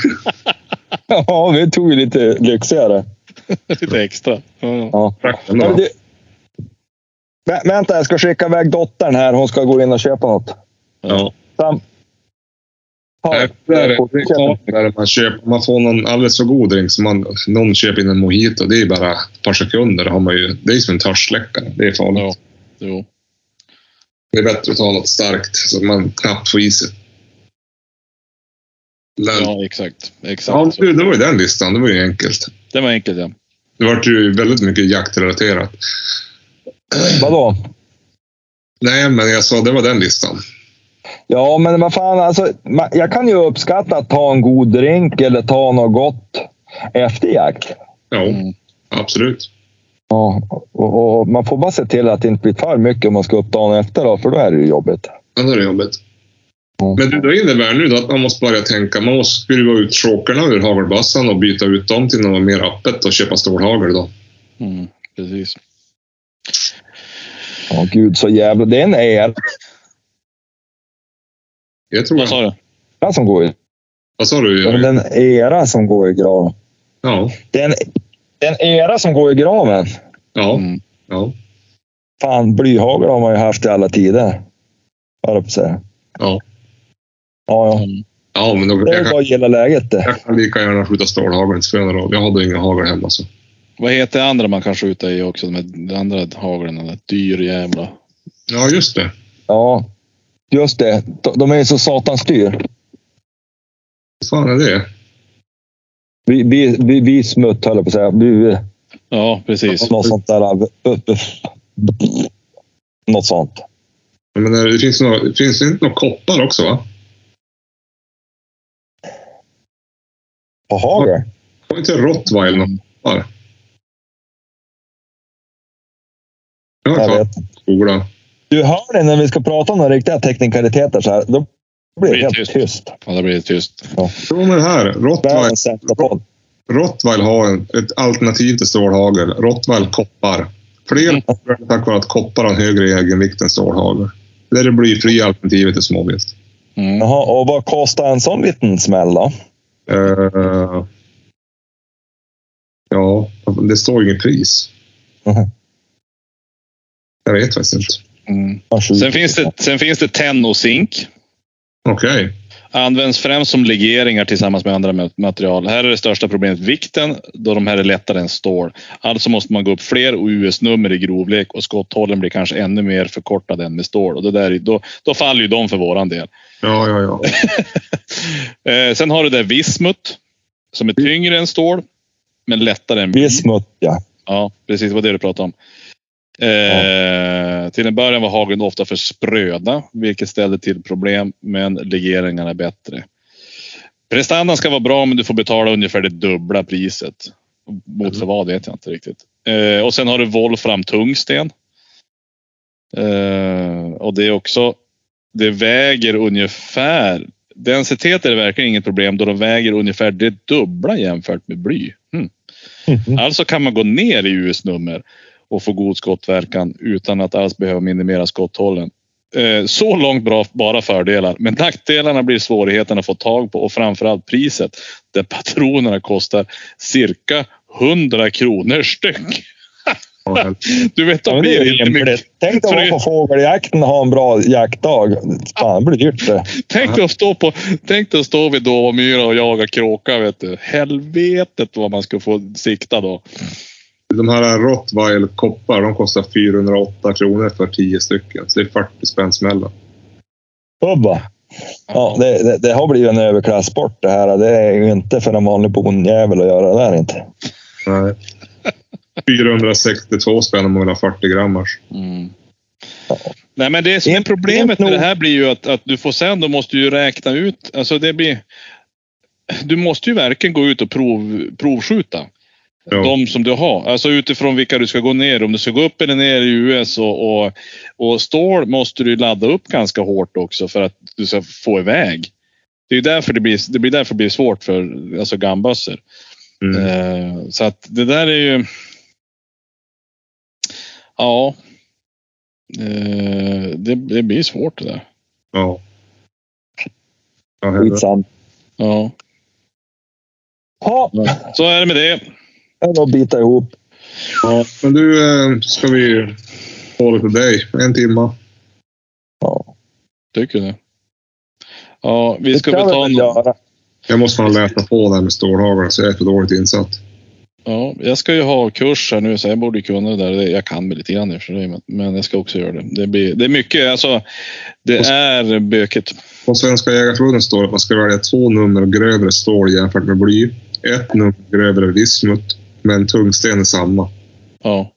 Ja, vi tog ju lite lyxigare. Lite extra. Ja. Ja. Drack den Men då. du, Vä- vänta, jag ska skicka iväg dottern här. Hon ska gå in och köpa något. Ja. Sam. Ja, där man, köper, man får någon alldeles för god drink som man, någon köper in en mojito. Det är bara ett par sekunder. Har man ju, det är som en törstsläckare. Det är farligt. Ja. Jo. Det är bättre att ta något starkt så man knappt får i sig. Ja, Ja, exakt. exakt. du, det var ju den listan. Det var ju enkelt. Det var enkelt ja. Det var ju väldigt mycket jaktrelaterat. Vadå? Nej, men jag sa det var den listan. Ja, men vad fan, alltså, jag kan ju uppskatta att ta en god drink eller ta något gott efter jakt. Ja, Mm. absolut. Ja, och, och man får bara se till att det inte blir för mycket om man ska upp dagen efter, då, för då är det ju jobbigt. Ja, det är jobbigt. Men det då innebär nu då att man måste börja tänka, man måste skruva ut chokarna ur hagelbössan och byta ut dem till något mer öppet och köpa stålhagel då. Mm, precis. Ja, gud så jävla... Det är en era Jag tror Vad sa du? som går i... Vad sa du? Den era som går i graven. Ja. Den, den era som går i graven. Ja. Mm. Ja. Fan, blyhagel har man ju haft i alla tider. Höll jag på att säga. Ja. Ja, ja. Ja, men då, Det är jag, bara att gilla läget det. jag kan lika gärna skjuta stålhagel. Det spelar ingen roll. Jag hade inga hagel hemma. Så. Vad heter det andra man kan skjuta i också? De här- de andra haglen. Den där dyr jävla. Ja, just det. Ja, just det. De- är så satans dyr. Vad fan är det? Vi, vi, vi, vi smutt höll jag på att säga. Vi, vi, Ja, precis. något sånt där. Något sånt. Jag menar, det finns, något, det finns inte något koppar också, va? På hagel? Har inte Rottweil något koppar? Jag Jag har vet. skola. Du hör det när vi ska prata om några riktiga teknikaliteter så här. Då blir det Blir helt tyst. tyst. Ja, det blir tyst. Jo, men här. Rottweil. Rottweil har en, ett alternativ till stålhagel. Rottweil koppar. Fler Mm. tack vare att koppar har en högre egenvikt än stålhagel. Det är det blyfria alternativet till småvilt. Mm. Jaha, och vad kostar en sån liten smäll då? Eh, ja, det står inget pris. Mhm. Jag vet faktiskt inte. Mm. Sen, finns det, sen finns det tenn och zink. Okej. Används främst som legeringar tillsammans med andra mat- material. Här är det största problemet vikten, då de här är lättare än stål. Alltså måste man gå upp fler US-nummer i grovlek och skotthållen blir kanske ännu mer förkortade än med stål. Och det där, är- då, då faller ju de för våran del. Ja, ja, ja. Eh, sen har du det vismut, som är tyngre än stål, men lättare än bly. Vismut, ja. Ja, precis. Det var det du pratade om. Eh, Till en början var hageln ofta för spröda, vilket ställde till problem, men legeringarna är bättre. Prestandan ska vara bra, men du får betala ungefär det dubbla priset. Mot för vad vet jag inte riktigt. Eh, och sen har du Wolfram tungsten. Eh, och det är också, det väger ungefär, densitet är det verkligen inget problem då de väger ungefär det dubbla jämfört med bly. Hmm. Alltså kan man gå ner i US-nummer och få god skottverkan utan att alls behöva minimera skotthållen. Eh, Så långt bra, bara fördelar. Men nackdelarna blir svårigheten att få tag på och framförallt priset. Där patronerna kostar cirka 100 kronor styck. Du vet, de blir inte mycket. Tänk dig att vara på fågeljakten och ha en bra jaktdag. Fan, det blir dyrt det. Tänk dig att stå på, tänk dig att stå vid Dåvamyra och jaga kråka, vet du. Helvetet vad man ska få sikta då. De här Rottweil koppar, de kostar 408 kronor för 10 stycken. Så det är 40 spänn smällen. Bubba. Ja, det, det, det har blivit en överklassport det här. Det är ju inte för en vanlig bondjävel att göra det där inte. Nej. 462 spänn om man vill ha 40 grammars. Mm. Nej, men det som är problemet med det här blir ju att, att du får sen, då måste du ju räkna ut, alltså det blir... Du måste ju verkligen gå ut och prov, provskjuta. Ja. De som du har. Alltså utifrån vilka du ska gå ner. Om du ska gå upp eller ner i US och, och, och stål måste du ladda upp ganska hårt också för att du ska få iväg. Det är därför det blir, det blir därför det blir svårt för alltså gambössor. Mm. Eh, så att det där är ju... Ja. Eh, det, det blir svårt det där. Ja. Skitsamt. Ja. Ja, Så är det med det. Det nog att bita ihop. ja. Men du, eh, ska vi hålla till dig? En timma. Ja, Tycker du det? Ja, vi det ska ska väl vi ta väl göra. Jag måste fan läsa på det här med stålhagel så jag är för dåligt insatt. ja, Jag ska ju ha kurs här nu så jag borde kunna det där. Det- Jag kan väl lite grann i och för sig, men- men jag ska också göra det. Det, blir, det är mycket, alltså. Det är bökigt. På Svenska Jägareförbundet står det att man ska välja två nummer grövre stål jämfört med bly. Ett nummer grövre vismut, men tungsten är samma. Ja,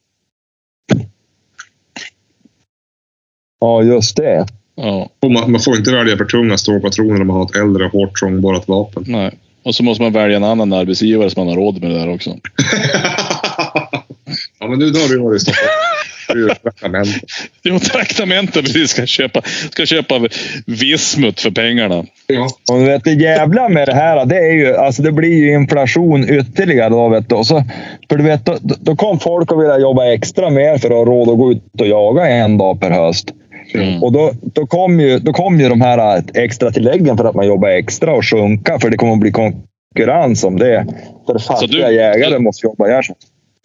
Ja, just det. ja, Och man, man får inte välja för tunga stålpatroner om man har ett äldre, hårt trångborrat vapen. nej. Och så måste man välja en annan arbetsgivare som man har råd med det där också. ja, men nu då har du varit i Stockholm. Ur traktamente. Jo, traktamenten precis. Ska köpa, ska köpa vismut för pengarna. Ja. Och du vet, det jävla med det här, det är ju, alltså det blir ju inflation ytterligare då. Vet du. Och så, för du vet, då, då kom folk att vilja jobba extra mer för att ha råd att gå ut och jaga en dag per höst. Mm. Och då, då kom ju, då kom ju de här extra tilläggen för att man jobbar extra och sjunka, för det kommer att bli konkurrens om det. För fattiga du- jägare måste jobba ihjäl sig.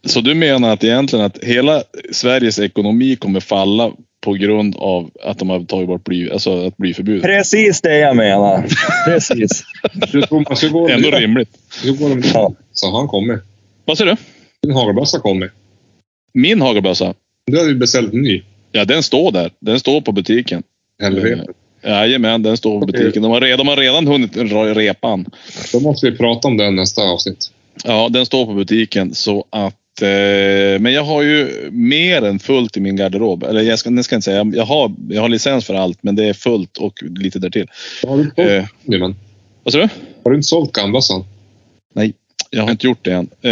Så du menar att egentligen att hela Sveriges ekonomi kommer falla på grund av att de har tagit bort bly, alltså att blyförbud? Precis det jag menar. Precis. Du Thomas, hur går det Ändå rimligt. Hur går det Ja. Så har han kommit. Vad säger du? Din hagelbössa har kommit. Min hagelbössa? Du hade ju beställt en ny. Ja, den står där. Den står på butiken. Helvete. Jajamän, den står på butiken. De har redan, de har redan hunnit ra- repa den. Då måste vi prata om den nästa avsnitt. Ja, den står på butiken så att... Eh, men jag har ju mer än fullt i min garderob. Eller jag ska, det ska jag inte säga. Jag har, jag har licens för allt, men det är fullt och lite därtill. Har du inte Eh, men? vad sa du? Har du inte sålt gambössan? Nej, jag har inte gjort det än. Eh,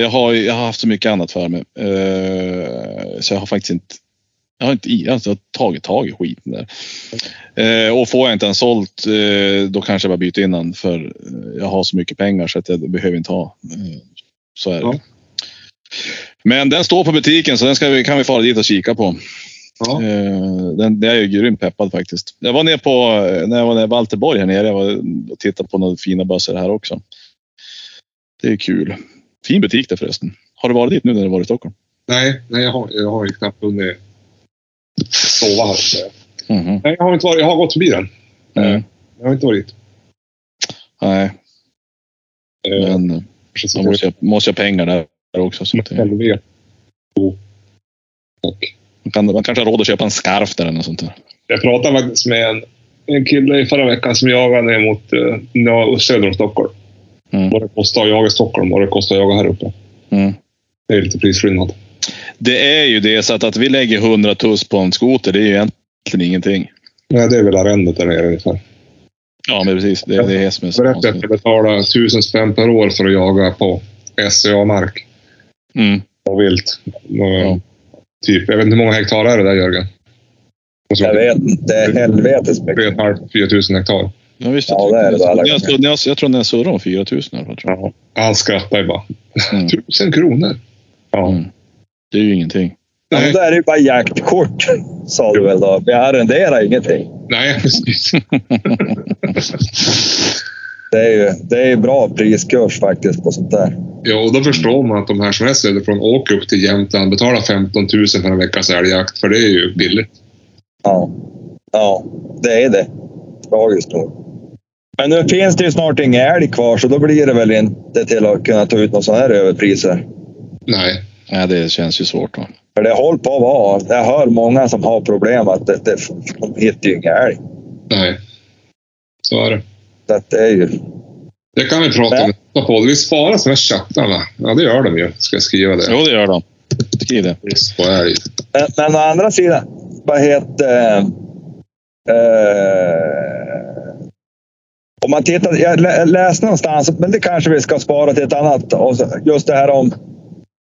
jag, har, jag har haft så mycket annat för mig. Eh, så jag har faktiskt inte... Jag har inte jag har tagit tag i skiten där. Eh, och får jag inte en sålt, eh, då kanske jag bara byter innan. För eh, jag har så mycket pengar så att jag behöver inte ha. Eh, så är det. Ja. Men den står på butiken så den ska vi, kan vi fara dit och kika på. Ja. Eh, den, det är jag ju grymt peppad faktiskt. Jag var nere på, när jag var nere i Valterborg här nere jag var och tittade på några fina bössor här också. Det är kul. Fin butik där förresten. Har du varit dit nu när du varit i Stockholm? Nej, nej jag, har, jag har ju knappt hunnit sova här. så. Mhm. Nej, jag har inte varit. Jag har gått förbi den. Nej. Jag har inte varit dit. Nej, Eh, men man måste, ju- måste ha pengar där också. Så att, Helvete. Jo. Tack. man, kan, man kanske har råd att köpa en scarf där eller något sånt där. Jag pratade faktiskt med en, en kille i förra veckan som jagade ner mot eh, söder om Stockholm. Mm. Vad det kostar att jaga i Stockholm och vad det kostar att jaga här uppe. Mm. Det är lite prisskillnad. Det är ju det, så att, att vi lägger 100 tuss på en skoter, det är ju egentligen ingenting. Nej, det är väl arrendet där nere ungefär. Ja, men precis. Det, det är det som är så berättade att jag betalar tusen spänn per år för att jaga på SCA-mark Mm. och vilt. Och, Ja. Typ, jag vet inte hur många hektar är det där Jörgen? Jag vet inte. Det är helvetes mycket. 3 500 tusen hektar. Ja, visst, Ja, det är det jag, alla jag, jag, jag, jag tror den surrar om 4 000 i alla fall. Jag. Han skrattar ju bara. Mm. Tusen kronor? Ja. Mm. Det är ju ingenting. Ja, Nej, det är ju bara jaktkort, sa du väl då. Vi arrenderar ingenting. nej, precis. Det är ju det är bra priskurs faktiskt på sånt där. Ja, och då förstår man att de här som är söderifrån åker upp till Jämtland betalar 15 000 för en veckas älgjakt, för det är ju billigt. Ja, ja det är det. Tragiskt nog. Men nu finns det ju snart ingen älg kvar, så då blir det väl inte till att kunna ta ut några sådana här överpriser. Nej, Nej, det känns ju svårt. Va? För det håller på att vara. Jag hör många som har problem att det, det, de hittar ju ingen älg. nej. Så är det. Så att det är ju... Det kan vi prata om nästa podd. Vi sparar de här chattarna. Ja, det gör de ju. Ska jag skriva det? Jo, det gör de. Skriv det. Visst, på älg. Men, men å andra sidan, vad heter... Eh, om man tittar, jag lä- läste någonstans, men det kanske vi ska spara till ett annat. så- Just det här om,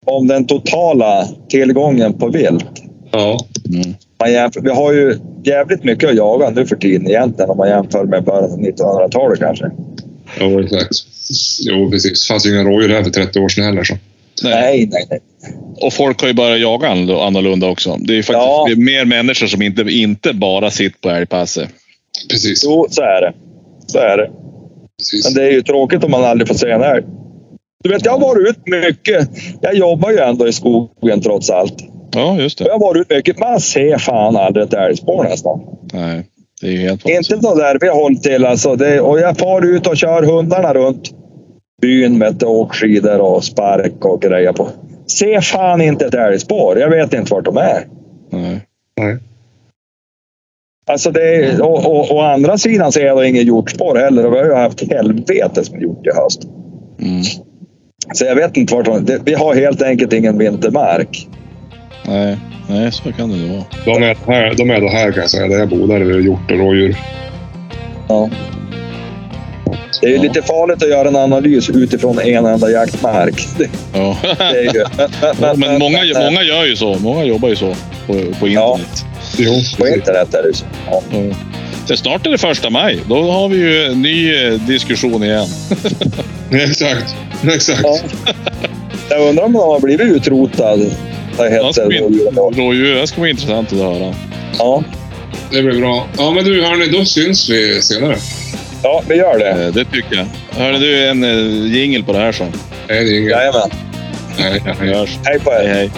om den totala tillgången på vilt. Ja. Mm. Man jämför, vi har ju jävligt mycket att jaga nu för tiden egentligen om man jämför med början av 1900-talet kanske. Jo, exakt. Jo, precis. Det fanns ju inga rådjur här för 30 år sedan heller. Så. Nej, nej, nej. Och folk har ju börjat jaga annorl- annorlunda också. Det är ju faktiskt Ja. det är mer människor som inte, inte bara sitter på älgpasset. Precis. Jo, så är det. Så är det. precis. Men det är ju tråkigt om man aldrig får se en älg. Du vet, jag har varit ut mycket. Jag jobbar ju ändå i skogen trots allt. Ja, just Jag det. har varit mycket. Man ser fan aldrig ett älgspår nästan. Nej, det är helt Inte vansinnigt. så där vi har hållit till. Alltså. Det, och jag far ut och kör hundarna runt byn med åkskidor och spark och grejer på. Ser fan inte ett älgspår. Jag vet inte vart de är. Nej. Nej. Alltså det är, och, och, å andra sidan ser jag inget hjortspår heller. Och vi har ju haft helvetes med hjort i höst. Mm. Så jag vet inte vart de... Det, vi har helt enkelt ingen vintermark. Nej. Nej, så kan det nog vara. De är, här, de är då här kan jag säga, där jag bor. Där är det hjort och rådjur. Ja. Det är ju Ja. lite farligt att göra en analys utifrån en enda jaktmark. Ja. det är ju, men, Men många, många gör ju så. Många jobbar ju så på, på internet. Jo, På internet är det så. Ja. Ja. Det snart är det första maj. Då har vi ju en ny eh, diskussion igen. Exakt. Exakt. Ja. Jag undrar om de har blivit utrotad. Vad Det ska heter bli, det? rådjur, det ska bli intressant att höra. Ja. Det blir bra. Ja, men du, hörni, då syns vi senare. ja, vi gör det. Eh, Det tycker jag. Hörde du en uh, jingel på det här så. Nej, det är inget. Jajamän. Nej. hörs. Hej på Hej er. hej.